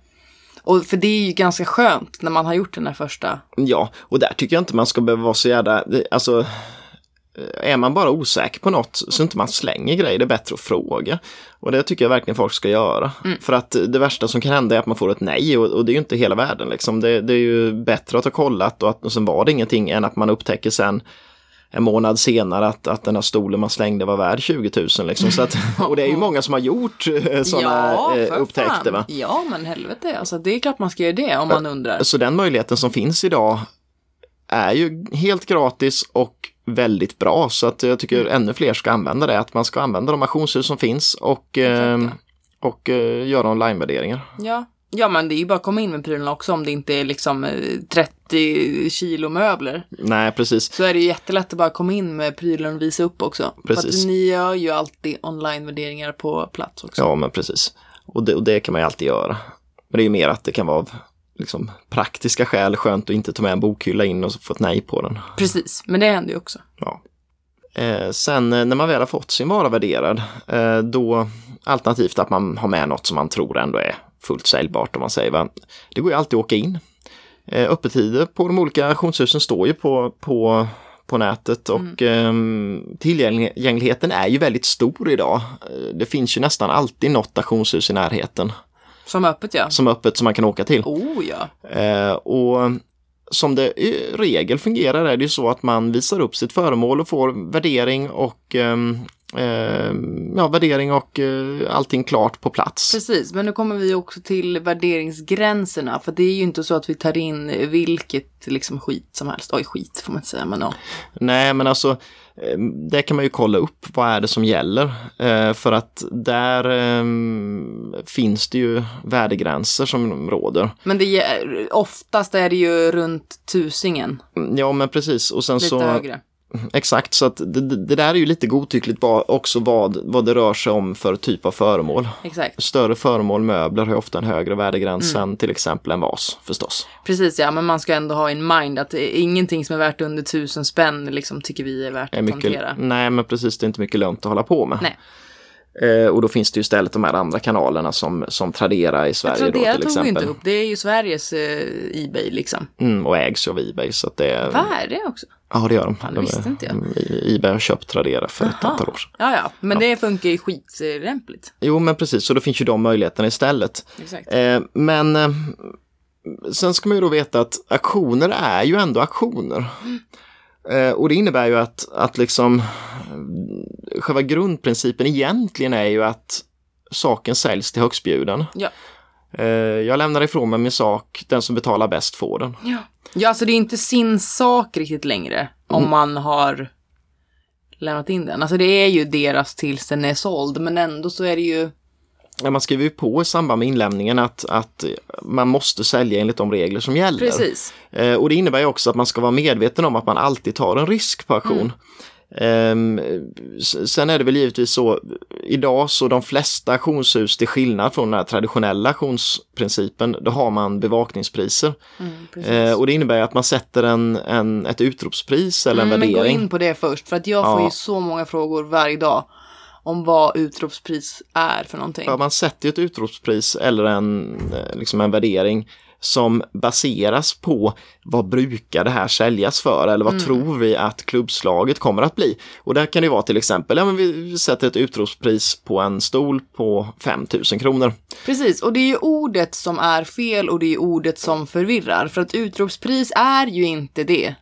Och för det är ju ganska skönt när man har gjort den här första. Ja, och där tycker jag inte man ska behöva vara så jävla, alltså är man bara osäker på något så inte man slänger grejer, det är bättre att fråga. Och det tycker jag verkligen folk ska göra. Mm. För att det värsta som kan hända är att man får ett nej och, och det är ju inte hela världen. Liksom. Det, det är ju bättre att ha kollat och, att, och sen var det ingenting än att man upptäcker sen en månad senare att, att den här stolen man slängde var värd 20 000. Liksom. Så att, och det är ju många som har gjort sådana ja, eh, upptäckter. Va? Ja, men helvete. Alltså, det är klart man ska göra det om man undrar. Så den möjligheten som finns idag är ju helt gratis och väldigt bra. Så att jag tycker ännu fler ska använda det. Att man ska använda de auktionshus som finns och, eh, och eh, göra online-värderingar. Ja. Ja, men det är ju bara att komma in med prylarna också om det inte är liksom eh, 30 kilo möbler. Nej, precis. Så är det ju jättelätt att bara komma in med prylen och visa upp också. För Precis. att ni gör ju alltid online-värderingar på plats också. Ja, men precis. Och det, och det kan man ju alltid göra. Men det är ju mer att det kan vara av liksom, praktiska skäl skönt att inte ta med en bokhylla in och få ett nej på den. Precis, men det händer ju också. Ja. Eh, sen eh, när man väl har fått sin vara värderad, eh, då alternativt att man har med något som man tror ändå är fullt säljbart om man säger. Va? Det går ju alltid att åka in. Eh, öppettider på de olika auktionshusen står ju på, på, på nätet och Mm. eh, tillgängligheten är ju väldigt stor idag. Eh, Det finns ju nästan alltid något auktionshus i närheten Som öppet ja. som öppet som man kan åka till. Oh ja. Eh, och som det i regel fungerar är det ju så att man visar upp sitt föremål och får värdering och ehm, ehm, ja, värdering och eh, allting klart på plats. Precis, men nu kommer vi också till värderingsgränserna. För det är ju inte så att vi tar in vilket liksom skit som helst. Oj, skit får man inte säga, men ja. Nej, men alltså eh, det kan man ju kolla upp. Vad är det som gäller? Eh, för att där ehm, finns det ju värdegränser som råder. Men det är, oftast är det ju runt tusingen. Ja, men precis. Och sen Lite så högre. Exakt, så att det, det där är ju lite godtyckligt också vad, vad det rör sig om för typ av föremål. Exakt. Större föremål, möbler har ju ofta en högre värdegräns Mm. än till exempel en vas förstås. Precis ja, men man ska ändå ha in mind att ingenting som är värt under tusen spänn liksom tycker vi är värt Är att mycket, hantera. nej men precis, det är inte mycket lönt att hålla på med. Nej. Eh, och då finns det ju istället de här andra kanalerna som, som Tradera i Sverige då Tradera till tog vi exempel. inte upp, det är ju Sveriges eh, Ebay liksom. Mm, och ägs ju av Ebay så att det är... Vad är det också? Ja det gör de. Fan, det de visste inte jag. I- Ebay har köpt Tradera för ett Aha. antal år sedan. Ja, ja, men det funkar ju skitlämpligt. Jo men precis, så då finns ju de möjligheterna istället. Exakt. Eh, men eh, sen ska man ju då veta att aktioner är ju ändå aktioner. Eh, och det innebär ju att, att liksom själva grundprincipen egentligen är ju att saken säljs till högstbjuden. Ja. Eh, jag lämnar ifrån mig min sak, den som betalar bäst får den. Ja. ja, alltså det är inte sin sak riktigt längre om man har lämnat in den. Alltså det är ju deras tills den är såld, men ändå så är det ju Man skriver ju på i samband med inlämningen att, att man måste sälja enligt de regler som gäller. precis. Eh, och det innebär också att man ska vara medveten om att man alltid tar en risk på auktion. Ehm, s- sen är det väl givetvis så, idag så de flesta auktionshus till skillnad från den traditionella auktionsprincipen, då har man bevakningspriser. Mm. Eh, och det innebär att man sätter en, en, ett utropspris eller en Mm, men gå värdering. in på det först, för att jag får Ja. ju så många frågor varje dag om vad utropspris är för någonting. Ja, man sätter ju ett utropspris eller en, eh, liksom en värdering som baseras på vad brukar det här säljas för eller vad Mm. tror vi att klubbslaget kommer att bli. Och där kan det vara till exempel, ja, men vi sätter ett utropspris på en stol på 5000 kronor. Precis, och det är ju ordet som är fel och det är ordet som förvirrar. För att utropspris är ju inte det.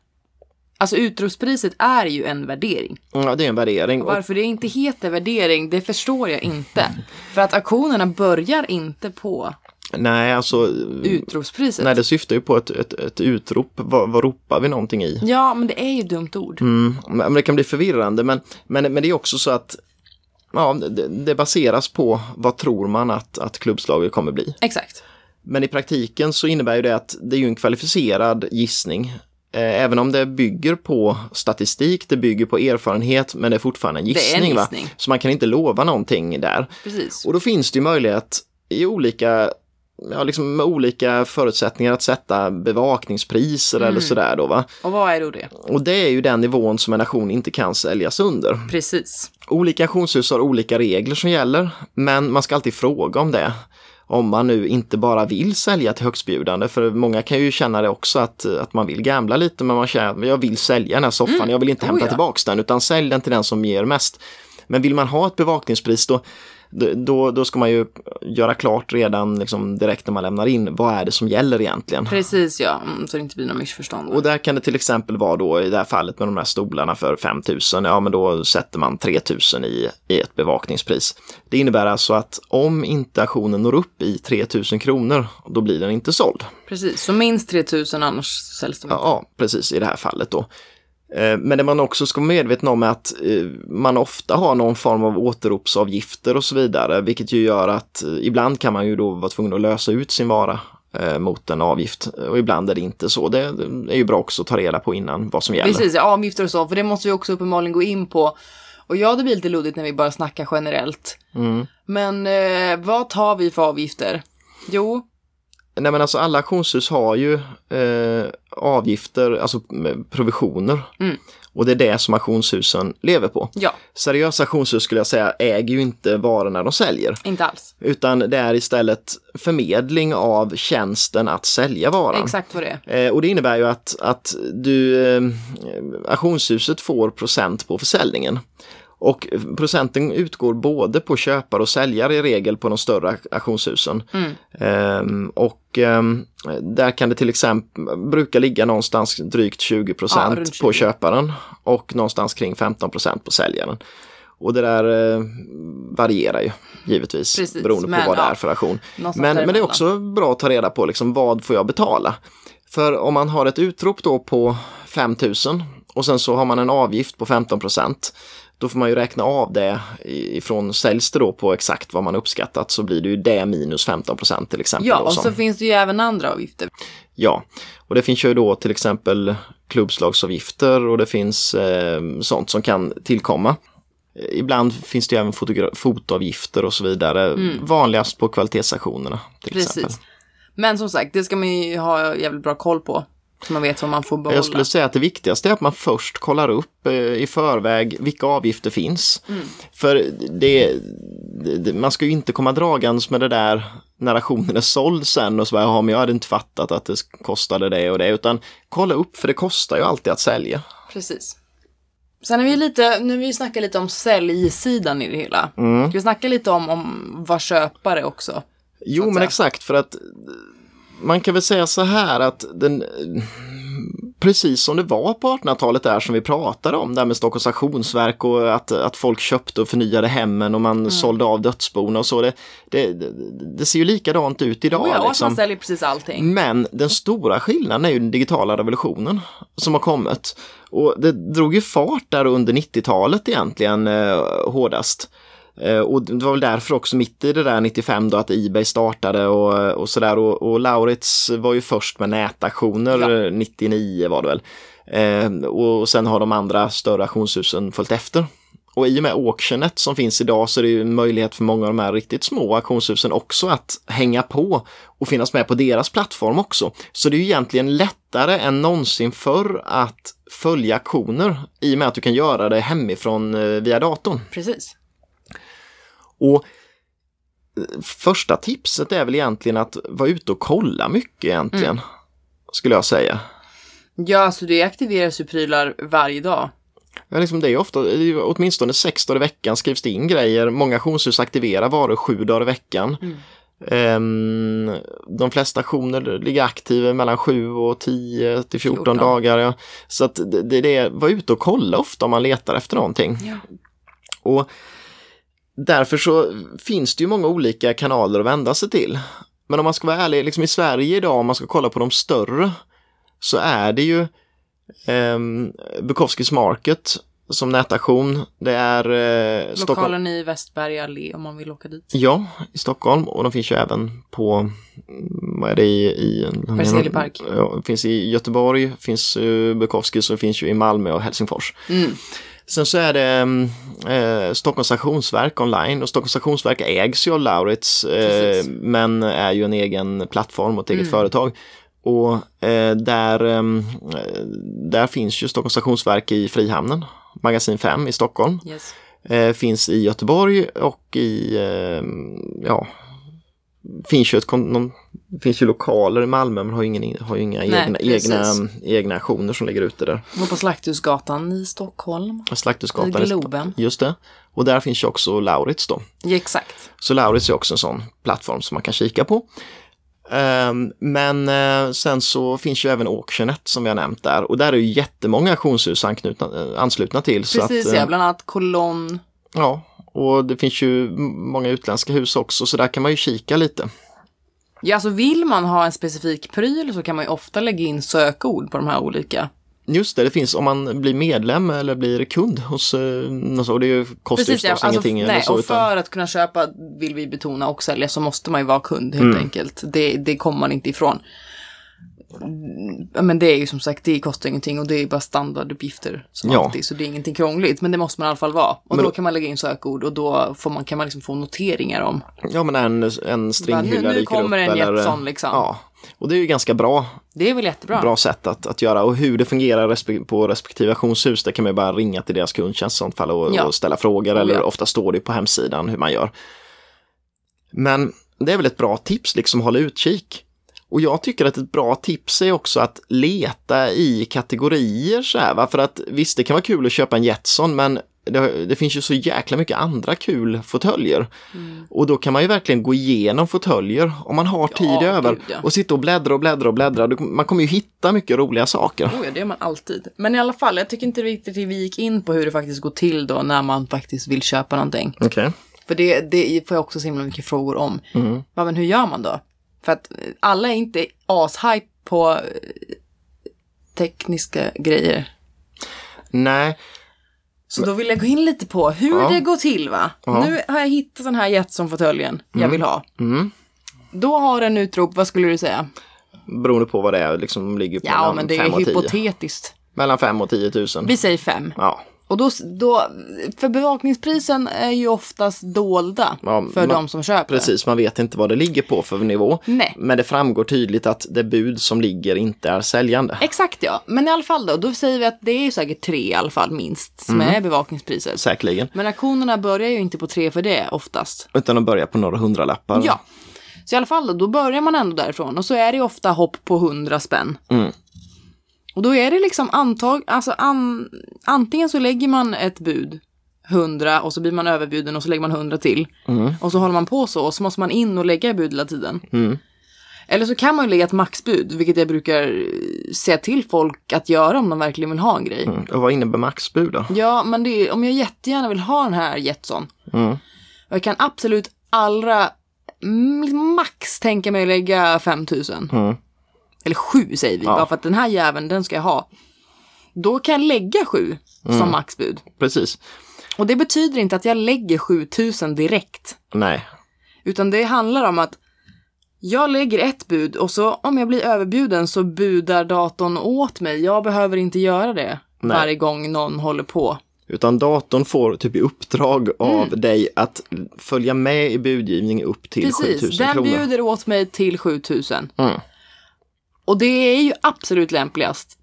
Alltså utropspriset är ju en värdering. Ja, det är en värdering. Och, Varför det inte heter värdering, det förstår jag inte. För att auktionerna börjar inte på nej, alltså, utropspriset. nej, det syftar ju på ett, ett, ett utrop. Vad, vad ropar vi någonting i? Ja, men det är ju ett dumt ord. Mm, men det kan bli förvirrande, men, men, men det är också så att ja, det, det baseras på vad tror man att, att klubbslaget kommer bli. Exakt. Men i praktiken så innebär ju det att det är ju en kvalificerad gissning. Eh, Även om det bygger på statistik, det bygger på erfarenhet, men det är fortfarande en är en gissning. Va? gissning. Så man kan inte lova någonting där. Precis. Och då finns det ju möjlighet i olika, ja, liksom med olika förutsättningar att sätta bevakningspriser Mm. eller sådär då va. Och vad är då det? Och det är ju den nivån som en auktion inte kan säljas under. Precis. Olika auktionshus har olika regler som gäller, men man ska alltid fråga om det. Om man nu inte bara vill sälja till högstbjudande, för många kan ju känna det också att, att man vill gambla lite, men man känner jag vill sälja den här soffan, jag vill inte Oh, hämta ja. tillbaks den, utan sälj den till den som ger mest. Men vill man ha ett bevakningspris då, då, då ska man ju göra klart redan liksom direkt när man lämnar in, vad är det som gäller egentligen? Precis ja, mm, så det inte blir några missförstånd. Och där kan det till exempel vara då i det här fallet med de här stolarna för 5000, ja men då sätter man 3000 i, i ett bevakningspris. Det innebär alltså att om inte auktionen når upp i 3000 kronor, då blir den inte såld. Precis, så minst 3000 annars säljs de Ja, inte. ja precis i det här fallet då. Eh, Men det man också ska vara medveten om är att eh, man ofta har någon form av återropsavgifter och så vidare, vilket ju gör att eh, ibland kan man ju då vara tvungen att lösa ut sin vara mot en avgift och ibland är det inte så. Det är ju bra också att ta reda på innan vad som gäller. Precis, ja, avgifter och så, för det måste vi också uppenbarligen gå in på. Och ja, det blir lite luddigt när vi bara snackar generellt. Mm. Men eh, vad tar vi för avgifter? Jo, Nej men alltså alla auktionshus har ju eh, avgifter, alltså provisioner. Mm. Och det är det som auktionshusen lever på. ja, Seriösa auktionshus skulle jag säga äger ju inte varorna de säljer. inte alls. Utan det är istället förmedling av tjänsten att sälja varan. Exakt vad det är. Eh, och det innebär ju att, att du, eh, auktionshuset får procent på försäljningen. Och procenten utgår både på köpare och säljare i regel på de större auktionshusen. Mm. Ehm, och ehm, där kan det till exempel brukar ligga någonstans drygt 20 Ja, runt 20. på köparen och någonstans kring 15% på säljaren. Och det där eh, varierar ju givetvis Precis, beroende på men, vad det ja, är för auktion. Men, men det är också bra att ta reda på liksom, vad får jag betala? För om man har ett utrop då på 5000 och sen så har man en avgift på 15 då får man ju räkna av det ifrån säljs det då på exakt vad man uppskattat så blir det ju det minus 15 till exempel. Ja, och så finns det ju även andra avgifter. Ja, och det finns ju då till exempel klubbslagsavgifter och det finns eh, sånt som kan tillkomma. Ibland finns det ju även fotoavgifter och så vidare. Vanligast på kvalitetsstationerna till Mm. Precis. exempel. Men som sagt, det ska man ju ha jävligt bra koll på. Så man vet vad man får behålla. Jag skulle säga att det viktigaste är att man först kollar upp eh, i förväg vilka avgifter finns. Mm. För det, det, man ska ju inte komma dragandes med det där när auktionen är såld sen och så bara, ja men jag hade inte fattat att det kostade det och det, utan kolla upp för det kostar ju alltid att sälja. Precis. Sen är vi lite, nu vi snackar lite om säljsidan i det hela. Mm. Ska vi snacka lite om, om vad köpare också? Jo, men säga. exakt för att man kan väl säga så här att den precis som det var på 1800-talet där som vi pratade om, där med Stockholms auktionsverk och att, att folk köpte och förnyade hemmen och man Mm. sålde av dödsbona och så. Det, det, det, det ser ju likadant ut idag. Oh ja, liksom. man säljer precis allting. Men den stora skillnaden är ju den digitala revolutionen som har kommit. Och det drog ju fart där under 90-talet egentligen eh, hårdast. Eh, och det var väl därför också mitt i det där 95 då att Ebay startade och, och sådär. Och, och Lauritz var ju först med nätaktioner, Ja. eh, 99 var det väl. Eh, och sen har de andra större auktionshusen följt efter. Och i och med auctionet som finns idag så är det ju en möjlighet för många av de här riktigt små auktionshusen också att hänga på och finnas med på deras plattform också. Så det är ju egentligen lättare än någonsin förr att följa auktioner i och med att du kan göra det hemifrån eh, via datorn. Precis. Och första tipset är väl egentligen att vara ute och kolla mycket egentligen. Mm. Skulle jag säga. Ja, alltså det aktiveras ju prylar varje dag. Ja, liksom det är ofta, åtminstone sex dagar i veckan skrivs det in grejer. Många auktionshus aktiverar varor sju dagar i veckan. Mm. Ehm, de flesta auktioner ligger aktiva mellan 7 och 10 till 14, 14. dagar. Ja. Så att det, det är var ute och kolla ofta om man letar efter någonting. Ja. Och därför så finns det ju många olika kanaler att vända sig till. Men om man ska vara ärlig, liksom i Sverige idag, om man ska kolla på de större, så är det ju um, Bukowskis Market som nätaktion. Det är eh, Stockholm. Lokalen i Västberga allé om man vill åka dit. Ja, i Stockholm och de finns ju även på, mm, vad är det i? i Berzelii park. Ja, finns i Göteborg, finns uh, Bukowskis och finns ju i Malmö och Helsingfors. Mm. Sen så är det mm, eh, Stockholms stationsverk online och Stockholms stationsverk ägs ju av Lauritz eh, men är ju en egen plattform och ett eget Mm. företag. Och eh, där, mm, eh, där finns ju Stockholms stationsverk i Frihamnen, magasin 5 i Stockholm. Yes. Eh, finns i Göteborg och i, eh, ja, finns ju, ett, någon, finns ju lokaler i Malmö men har ju, ingen, har ju inga Nej, egna, precis. egna, egna aktioner som ligger ute där. Och på Slakthusgatan i Stockholm. Slakthusgatan. I Globen. Just det. Och där finns ju också Lauritz då. Ja, exakt. Så Lauritz är också en sån plattform som man kan kika på. Ehm, men eh, sen så finns ju även Auctionet som vi har nämnt där och där är ju jättemånga auktionshus eh, anslutna till. så Precis att, eh, ja, bland annat Kolonn. Ja, och det finns ju många utländska hus också så där kan man ju kika lite. Ja, alltså vill man ha en specifik pryl så kan man ju ofta lägga in sökord på de här olika. Just det, det finns om man blir medlem eller blir kund hos, eh, någon så- och det kostar ju Precis, ja. förstås Alltså, ingenting. eller nej, så, och utan, för att kunna köpa, vill vi betona och sälja, så måste man ju vara kund helt Mm. enkelt. Det, det kommer man inte ifrån. Mm, Men det är ju som sagt, det kostar ingenting och det är bara standarduppgifter som Ja. alltid, så det är ingenting krångligt. Men det måste man i alla fall vara. Och Men då kan man lägga in sökord och då får man, kan man liksom få noteringar om. ja men en, en stringhylla nu dyker kommer upp. en eller, Jetson, liksom. Ja, och det är ju ganska bra, Det är väl jättebra? bra sätt att, att göra och hur det fungerar respe- på respektive auktionshus, det kan man ju bara ringa till deras kundtjänst i sånt fall och, Ja. och ställa frågor Oh, eller ja. ofta står det på hemsidan hur man gör. Men det är väl ett bra tips, liksom hålla utkik. Och jag tycker att ett bra tips är också att leta i kategorier så här, va? för att visst det kan vara kul att köpa en Jetson men det, det finns ju så jäkla mycket andra kul fåtöljer. Mm. Och då kan man ju verkligen gå igenom fåtöljer om man har tid Ja, över gud, ja. och sitta och bläddra och bläddra och bläddra. Man kommer ju hitta mycket roliga saker. Oh ja, det gör man alltid. Men i alla fall, jag tycker inte riktigt vi gick in på hur det faktiskt går till då när man faktiskt vill köpa någonting. Okej. För det, det får jag också så himla mycket frågor om. Mm. Men hur gör man då? För att alla är inte ashype på eh, tekniska grejer. Nej, Så då vill jag gå in lite på hur Ja. det går till va? Ja. Nu har jag hittat den här Jetson-fåtöljen jag vill ha. Mm. Då har den utrop, vad skulle du säga? beroende på vad det är, liksom ligger på Ja, men det är 5 och 10. hypotetiskt. Mellan 5 och 10 000. Vi säger fem. Ja, Och då, då, för bevakningsprisen är ju oftast dolda Ja, för man- de som köper. precis. Man vet inte vad det ligger på för nivå. Nej. Men det framgår tydligt att det bud som ligger inte är säljande. Exakt ja, men i alla fall då, då säger vi att det är ju säkert tre i alla fall minst som Mm. är bevakningspriset. Säkerligen. Men auktionerna börjar ju inte på tre för det oftast. Utan att börja på några hundralappar. Ja. Så i alla fall då, då börjar man ändå därifrån och så är det ju ofta hopp på 100 spänn. Mm. Och då är det liksom antag, alltså an, antingen så lägger man ett bud 100 och så blir man överbjuden och så lägger man 100 till. Mm. Och så håller man på så och så måste man in och lägga bud hela tiden. Mm. Eller så kan man ju lägga ett maxbud, vilket jag brukar säga till folk att göra om de verkligen vill ha en grej. Mm. Och vad innebär maxbud då? Ja, men det är, om jag jättegärna vill ha den här Jetson. Mm. Och jag kan absolut allra max tänka mig att lägga 5000. Mm. Eller 7 säger vi, Ja. bara för att den här jäveln, den ska jag ha. Då kan jag lägga 7 Mm. som maxbud. Precis. Och det betyder inte att jag lägger 7000 direkt. Nej. Utan det handlar om att jag lägger ett bud och så om jag blir överbjuden så budar datorn åt mig. Jag behöver inte göra det Nej. varje gång någon håller på. Utan datorn får typ i uppdrag av Mm. dig att följa med i budgivning upp till Precis, 7000 den kronor. bjuder åt mig till 7000. Mm. Och det är ju absolut lämpligast.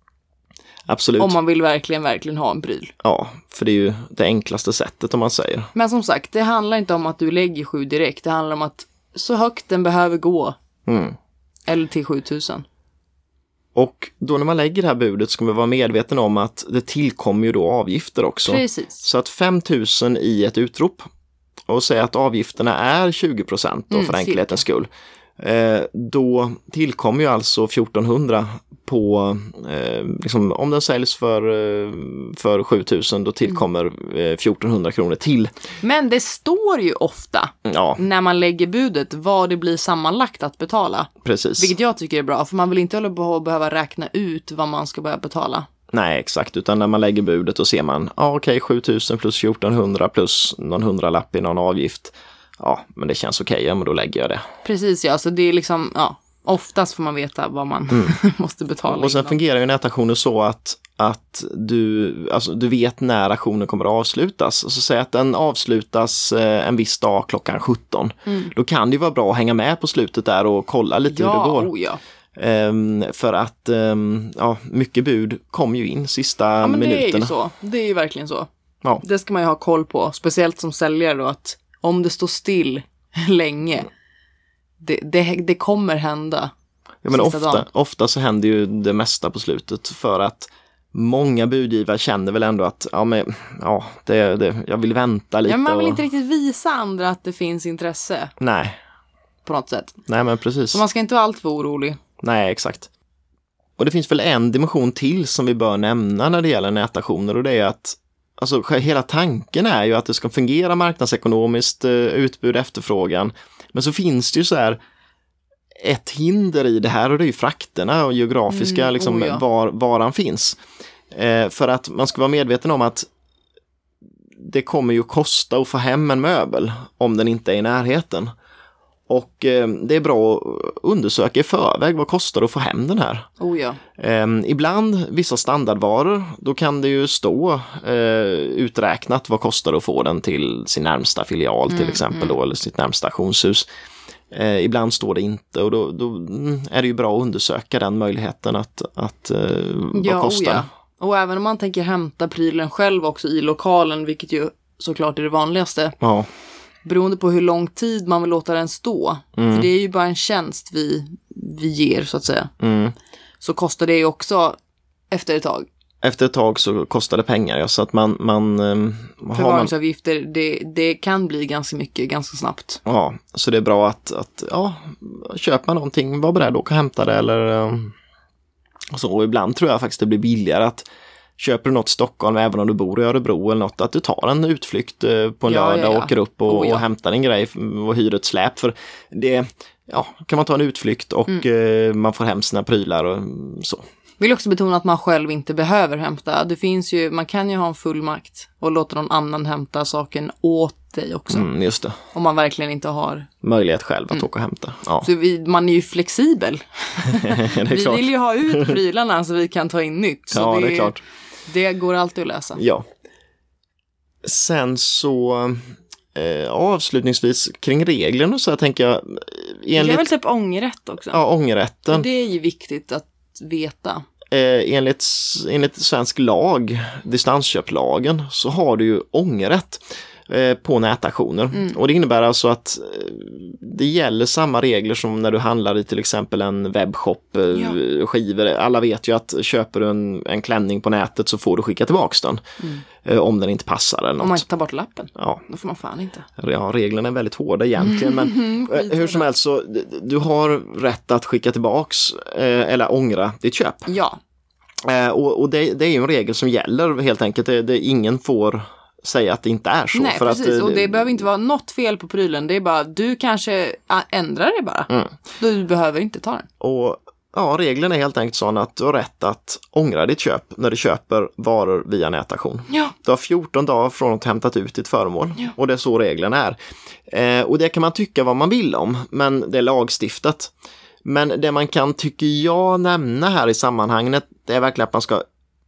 Absolut. Om man vill verkligen, verkligen ha en pryl. Ja, för det är ju det enklaste sättet om man säger. Men som sagt, det handlar inte om att du lägger sju direkt. Det handlar om att så högt den behöver gå. Mm. Eller till 7000. Och då när man lägger det här budet ska man vara medveten om att det tillkommer ju då avgifter också. Precis. Så att 5000 i ett utrop och säga att avgifterna är 20 procent Mm, för enkelhetens skull. Eh, då tillkommer ju alltså 1400 på, eh, liksom, om den säljs för, eh, för 7000 då tillkommer eh, 1400 kronor till. Men det står ju ofta Ja, när man lägger budet vad det blir sammanlagt att betala. precis. Vilket jag tycker är bra, för man vill inte hålla på att behöva räkna ut vad man ska börja betala. Nej, exakt, utan när man lägger budet då ser man, ja okej, 7000 plus 1400 plus någon hundralapp i någon avgift. Ja, men det känns okej, ja men då lägger jag det. Precis ja, så det är liksom, ja, oftast får man veta vad man måste betala. Mm. Och sen innan. fungerar ju nätauktioner så att, att du, alltså, du vet när auktionen kommer att avslutas. Så säg att den avslutas eh, en viss dag klockan 17. Då kan det ju vara bra att hänga med på slutet där och kolla lite hur Mm. Ja, det går. oh ja. Ehm, för att ehm, ja, mycket bud kom ju in sista Ja, men det är minuterna. ju så. Det är ju verkligen så. Ja. Det ska man ju ha koll på, speciellt som säljare då, att om det står still länge, det, det, det kommer hända. Ja, men ofta, dagen. ofta så händer ju det mesta på slutet för att många budgivare känner väl ändå att ja, men, ja, det, det, jag vill vänta lite. Ja, man vill och, inte riktigt visa andra att det finns intresse Nej, på något sätt. nej men precis. Så man ska inte vara alltför orolig. Nej, exakt. Och det finns väl en dimension till som vi bör nämna när det gäller nätauktioner och det är att alltså, hela tanken är ju att det ska fungera marknadsekonomiskt, eh, utbud, efterfrågan. Men så finns det ju så här ett hinder i det här och det är ju frakterna och geografiska, Mm, liksom oh ja. var varan finns. Eh, för att man ska vara medveten om att det kommer ju kosta att få hem en möbel om den inte är i närheten. Och eh, det är bra att undersöka i förväg vad kostar det att få hem den här. Oh ja. Eh, ibland vissa standardvaror, då kan det ju stå eh, uträknat vad kostar det att få den till sin närmsta filial till exempel då, eller sitt närmsta auktionshus. Eh, ibland står det inte och då, då mm, är det ju bra att undersöka den möjligheten att, att eh, vad Ja, oh kostar ja. Och även om man tänker hämta prylen själv också i lokalen, vilket ju såklart är det vanligaste. Ja, Beroende på hur lång tid man vill låta den stå. Mm. För det är ju bara en tjänst vi, vi ger så att säga. mm. Så kostar det ju också efter ett tag. Efter ett tag så kostar det pengar, ja, så att man, man, ehm, har man Förvaringsavgifter, det, det kan bli ganska mycket ganska snabbt. Ja, så det är bra att, att ja, köper man någonting, var beredd att åka och hämta det eller um, så. Och ibland tror jag faktiskt det blir billigare att köper du något i Stockholm, även om du bor i Örebro eller något, att du tar en utflykt eh, på en Ja, lördag ja, och ja. åker upp och, Oh, ja. och hämtar en grej och hyr ett släp. För det, ja, kan man ta en utflykt och Mm. eh, man får hem sina prylar och så. Vill också betona att man själv inte behöver hämta. Det finns ju, man kan ju ha en fullmakt och låta någon annan hämta saken åt dig också. Mm, just det, Om man verkligen inte har. möjlighet själv Mm. att åka och hämta. Ja, Så vi, man är ju flexibel. det är Vi klart. vill ju ha ut prylarna så vi kan ta in nytt. Så Ja, det är klart. Det går alltid att lösa. Ja. Sen så eh, avslutningsvis kring reglerna så här tänker jag Det är enligt väl typ ångerrätt också. ja, ångerrätten, Det är ju viktigt att veta. eh, enligt, enligt svensk lag, distansköplagen, så har du ju ångerrätt eh, på nätauktioner. Mm. Och det innebär alltså att eh, det gäller samma regler som när du handlar i till exempel en webbshop, eh, Ja. skivor. Alla vet ju att köper du en, en klänning på nätet så får du skicka tillbaks den. Eh, om den inte passar eller något. Mm. Om man inte tar bort lappen. Ja, Då får man fan inte. Ja, reglerna är väldigt hårda egentligen, men eh, hur som helst så du har rätt att skicka tillbaks eh, eller ångra ditt köp. Ja, Eh, och och det, det är ju en regel som gäller helt enkelt. Det, det, ingen får säga att det inte är så. nej för precis. Att, eh, och det behöver inte vara något fel på prylen. Det är bara, du kanske ändrar det bara. Mm. Du behöver inte ta den. och, ja, reglerna är helt enkelt sådana att du har rätt att ångra ditt köp när du köper varor via nätauktion. Ja. Du har 14 dagar från att hämtat ut ditt föremål och det är så reglerna är. Eh, och det kan man tycka vad man vill om, men det är lagstiftat. Men det man kan, tycker jag, nämna här i sammanhanget, det är verkligen att man ska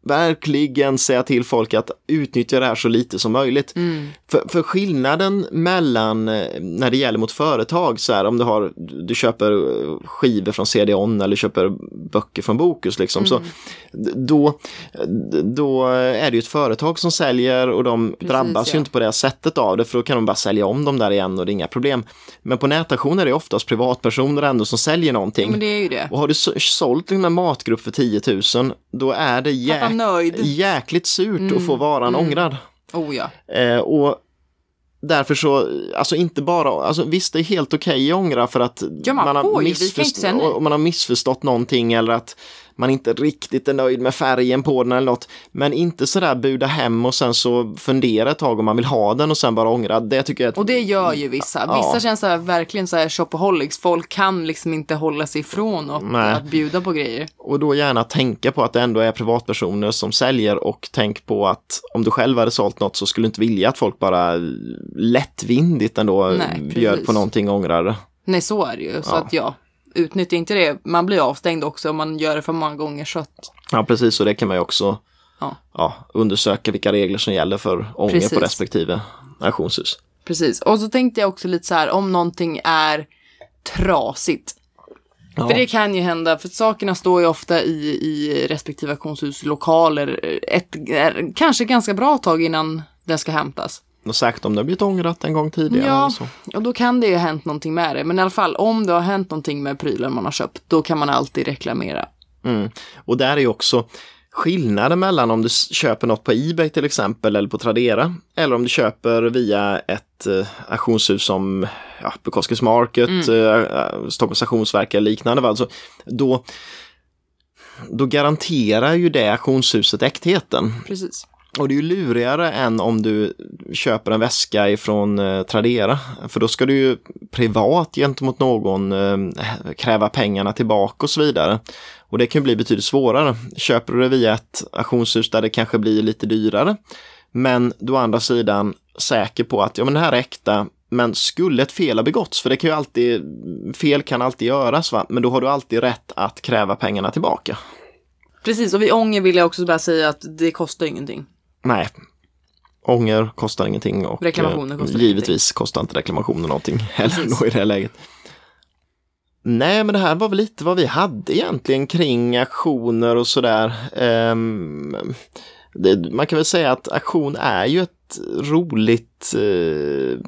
verkligen säga till folk att utnyttja det här så lite som möjligt. Mm. För, för skillnaden mellan eh, när det gäller mot företag, så här, om du, har, du köper eh, skivor från CD-ON eller köper böcker från Bokus, liksom, så, Mm. d- då, då är det ju ett företag som säljer och de drabbas ja. ju inte på det sättet av det, för då kan de bara sälja om dem där igen och det är inga problem. Men på nätauktioner är det oftast privatpersoner ändå som säljer någonting. Det. Och har du så- sålt en matgrupp för 10 000, då är det Fatta jäk- nöjd. jäkligt surt att få varan ångrad. Oh ja. Eh, och därför så, alltså inte bara, alltså visst det är helt okej att ångra för att Ja, man har kan inte missförst- man har missförstått någonting eller att man inte riktigt är nöjd med färgen på den eller något. Men inte sådär buda hem och sen så fundera ett tag om man vill ha den och sen bara ångra. Det tycker jag är Och det gör ju vissa. Vissa Ja. känns så här, verkligen så här shopaholics. Folk kan liksom inte hålla sig ifrån att, Nej. att bjuda på grejer. Och då gärna tänka på att det ändå är privatpersoner som säljer och tänk på att om du själv hade sålt något så skulle du inte vilja att folk bara lättvindigt ändå Nej, bjöd på någonting och ångrar det. Nej, så är det ju. Så Ja. att ja, utnyttja inte det. Man blir avstängd också om man gör det för många gånger. Så att, Ja, precis, och det kan man ju också Ja. ja, undersöka vilka regler som gäller för ånger Precis. på respektive auktionshus. precis. Och så tänkte jag också lite så här, om någonting är trasigt. Ja. För det kan ju hända, för sakerna står ju ofta i, i respektive auktionshus lokaler ett, kanske ganska bra tag innan den ska hämtas. Och säkert om det har blivit ångrat en gång tidigare. Ja. Eller så. Och då kan det ju ha hänt någonting med det. Men i alla fall, om det har hänt någonting med prylen man har köpt, då kan man alltid reklamera. Mm. Och där är ju också skillnaden mellan om du köper något på Ebay till exempel eller på Tradera eller om du köper via ett eh, auktionshus som ja, Bukowskis Market, eh, eh, Stockholms auktionsverk eller liknande. Alltså, då, då garanterar ju det auktionshuset äktheten. Precis. Och det är ju lurigare än om du köper en väska ifrån eh, Tradera. För då ska du ju privat gentemot någon eh, kräva pengarna tillbaka och så vidare. Och det kan ju bli betydligt svårare. Köper du det via ett auktionshus där det kanske blir lite dyrare. Men du å andra sidan säker på att ja, men det här är äkta. Men skulle ett fel ha begåtts, för det kan ju alltid, fel kan alltid göras, va? men då har du alltid rätt att kräva pengarna tillbaka. Precis, och vid ånger vill jag också bara säga att det kostar ingenting. Nej. Ånger kostar ingenting och Reklamationer eh, kostar givetvis kostar inte reklamationer någonting heller då i det här läget. Nej, men det här var väl lite vad vi hade egentligen kring aktioner och sådär. Ehm, det, man kan väl säga att aktion är ju ett roligt, eh,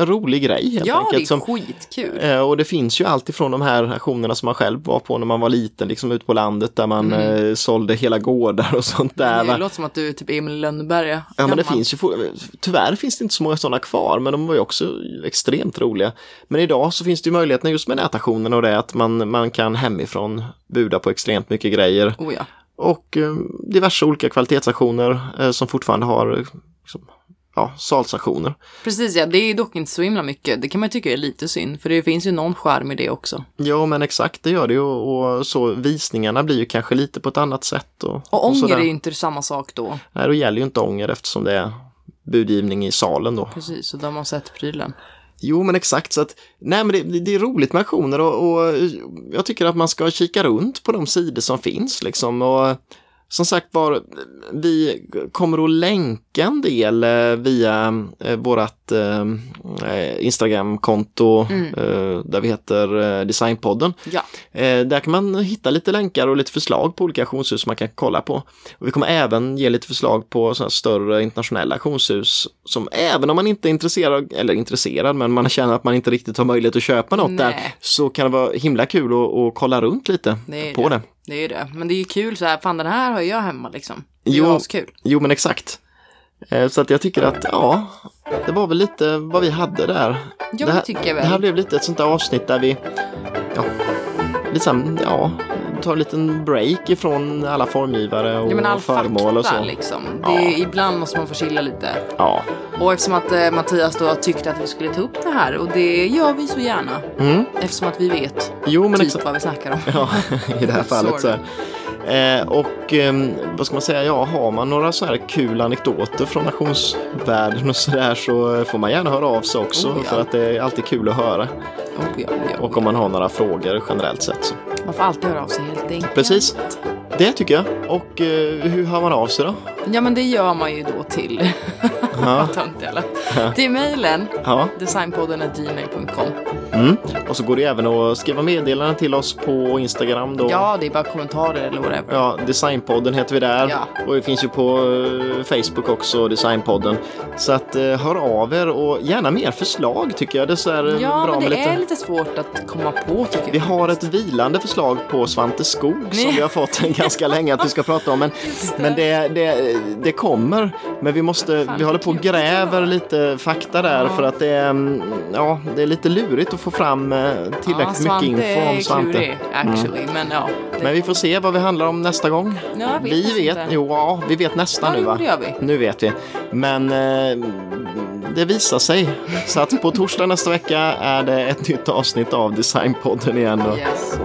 en rolig grej helt ja, det enkelt. är som, skitkul. Eh, Och det finns ju allt ifrån de här aktionerna som man själv var på när man var liten, liksom ute på landet där man eh, sålde hela gårdar och sånt där. det låter som att du är typ Emil Lönneberga. Ja, men det finns ju, tyvärr finns det inte så många sådana kvar, men de var ju också extremt roliga. Men idag så finns det ju möjligheten just med nätauktionen och det är att man, man kan hemifrån buda på extremt mycket grejer Oh ja. Och eh, diverse olika kvalitetsaktioner eh, som fortfarande har eh, liksom, ja, salsaktioner. Precis ja, det är dock inte så himla mycket. Det kan man tycka är lite synd, för det finns ju någon charm i det också. Ja, men exakt, det gör det och, och så visningarna blir ju kanske lite på ett annat sätt. Och, Och ånger sådär. är ju inte samma sak då. Nej, då gäller ju inte ånger eftersom det är budgivning i salen då. Precis, och de har sett prylen. Jo, men exakt. Så att, nej, men det, det är roligt med aktioner och, och jag tycker att man ska kika runt på de sidor som finns. Liksom. Och, som sagt var, vi kommer att länka en del eh, via eh, vårt eh, Instagram-konto eh, där vi heter Designpodden. Ja, där kan man hitta lite länkar och lite förslag på olika auktionshus man kan kolla på. Och vi kommer även ge lite förslag på sådana större internationella auktionshus som även om man inte är intresserad, eller intresserad, men man känner att man inte riktigt har möjlighet att köpa något där, Nej. så kan det vara himla kul att, att kolla runt lite det på det. det. Det är ju det. Men det är ju kul så här, fan den här har jag hemma liksom. Det är Jo. askul. Jo, men exakt. Eh, Så att jag tycker att, ja, det var väl lite vad vi hade där. Ja, det, här, tycker jag väl. det här blev lite ett sånt där avsnitt där vi, ja, liksom, ja, tar en liten break ifrån alla formgivare och Ja men all föremål och fakta så. liksom. Det Ja. är, ibland måste man få chilla lite. Ja. Och eftersom att eh, Mattias då tyckte att vi skulle ta upp det här och det gör vi så gärna. Mm. Eftersom att vi vet Jo, men typ exakt. vad vi snackar om. Ja, i det här fallet så här. Eh, och eh, vad ska man säga, ja, har man några så här kul anekdoter från nationsvärlden och sådär så får man gärna höra av sig också Oh, ja. för att det är alltid kul att höra. Oh, ja, ja. Och om man har några frågor generellt sett. Så. Man får alltid höra av sig helt enkelt. Precis. Det tycker jag. Och eh, hur hör man av sig då? Ja, men det gör man ju då till... Ja. Lät. Till mejlen Ja. designpodden.gmail.com. Mm. Och så går det även att skriva meddelanden till oss på Instagram då. Ja, det är bara kommentarer eller whatever. Ja, Designpodden heter vi där. Ja. Och det finns ju på eh, Facebook också, Designpodden. Så att eh, hör av er och gärna mer förslag tycker jag. Det är så här, eh, Ja, bra men det lite... är lite svårt att komma på tycker jag. Vi har ett vilande förslag på Svante Skog som vi har fått ganska länge att vi ska prata om. Men, Just men det, det, det kommer. Men vi måste, Fan, vi håller på och gräver lite fakta där Ja. för att det är, mm, ja, det är lite lurigt att få fram eh, tillräckligt ja, mycket info om Svante. Mm. klurig, actually, men ja. det- Men vi får se vad vi handlar om nästa gång. Ja, vet vi vet, inte. jo, ja, vi vet nästan nu va? det. Nu vet vi. Men eh, det visar sig. Så att på torsdag nästa vecka är det ett nytt avsnitt av Designpodden igen. Yes.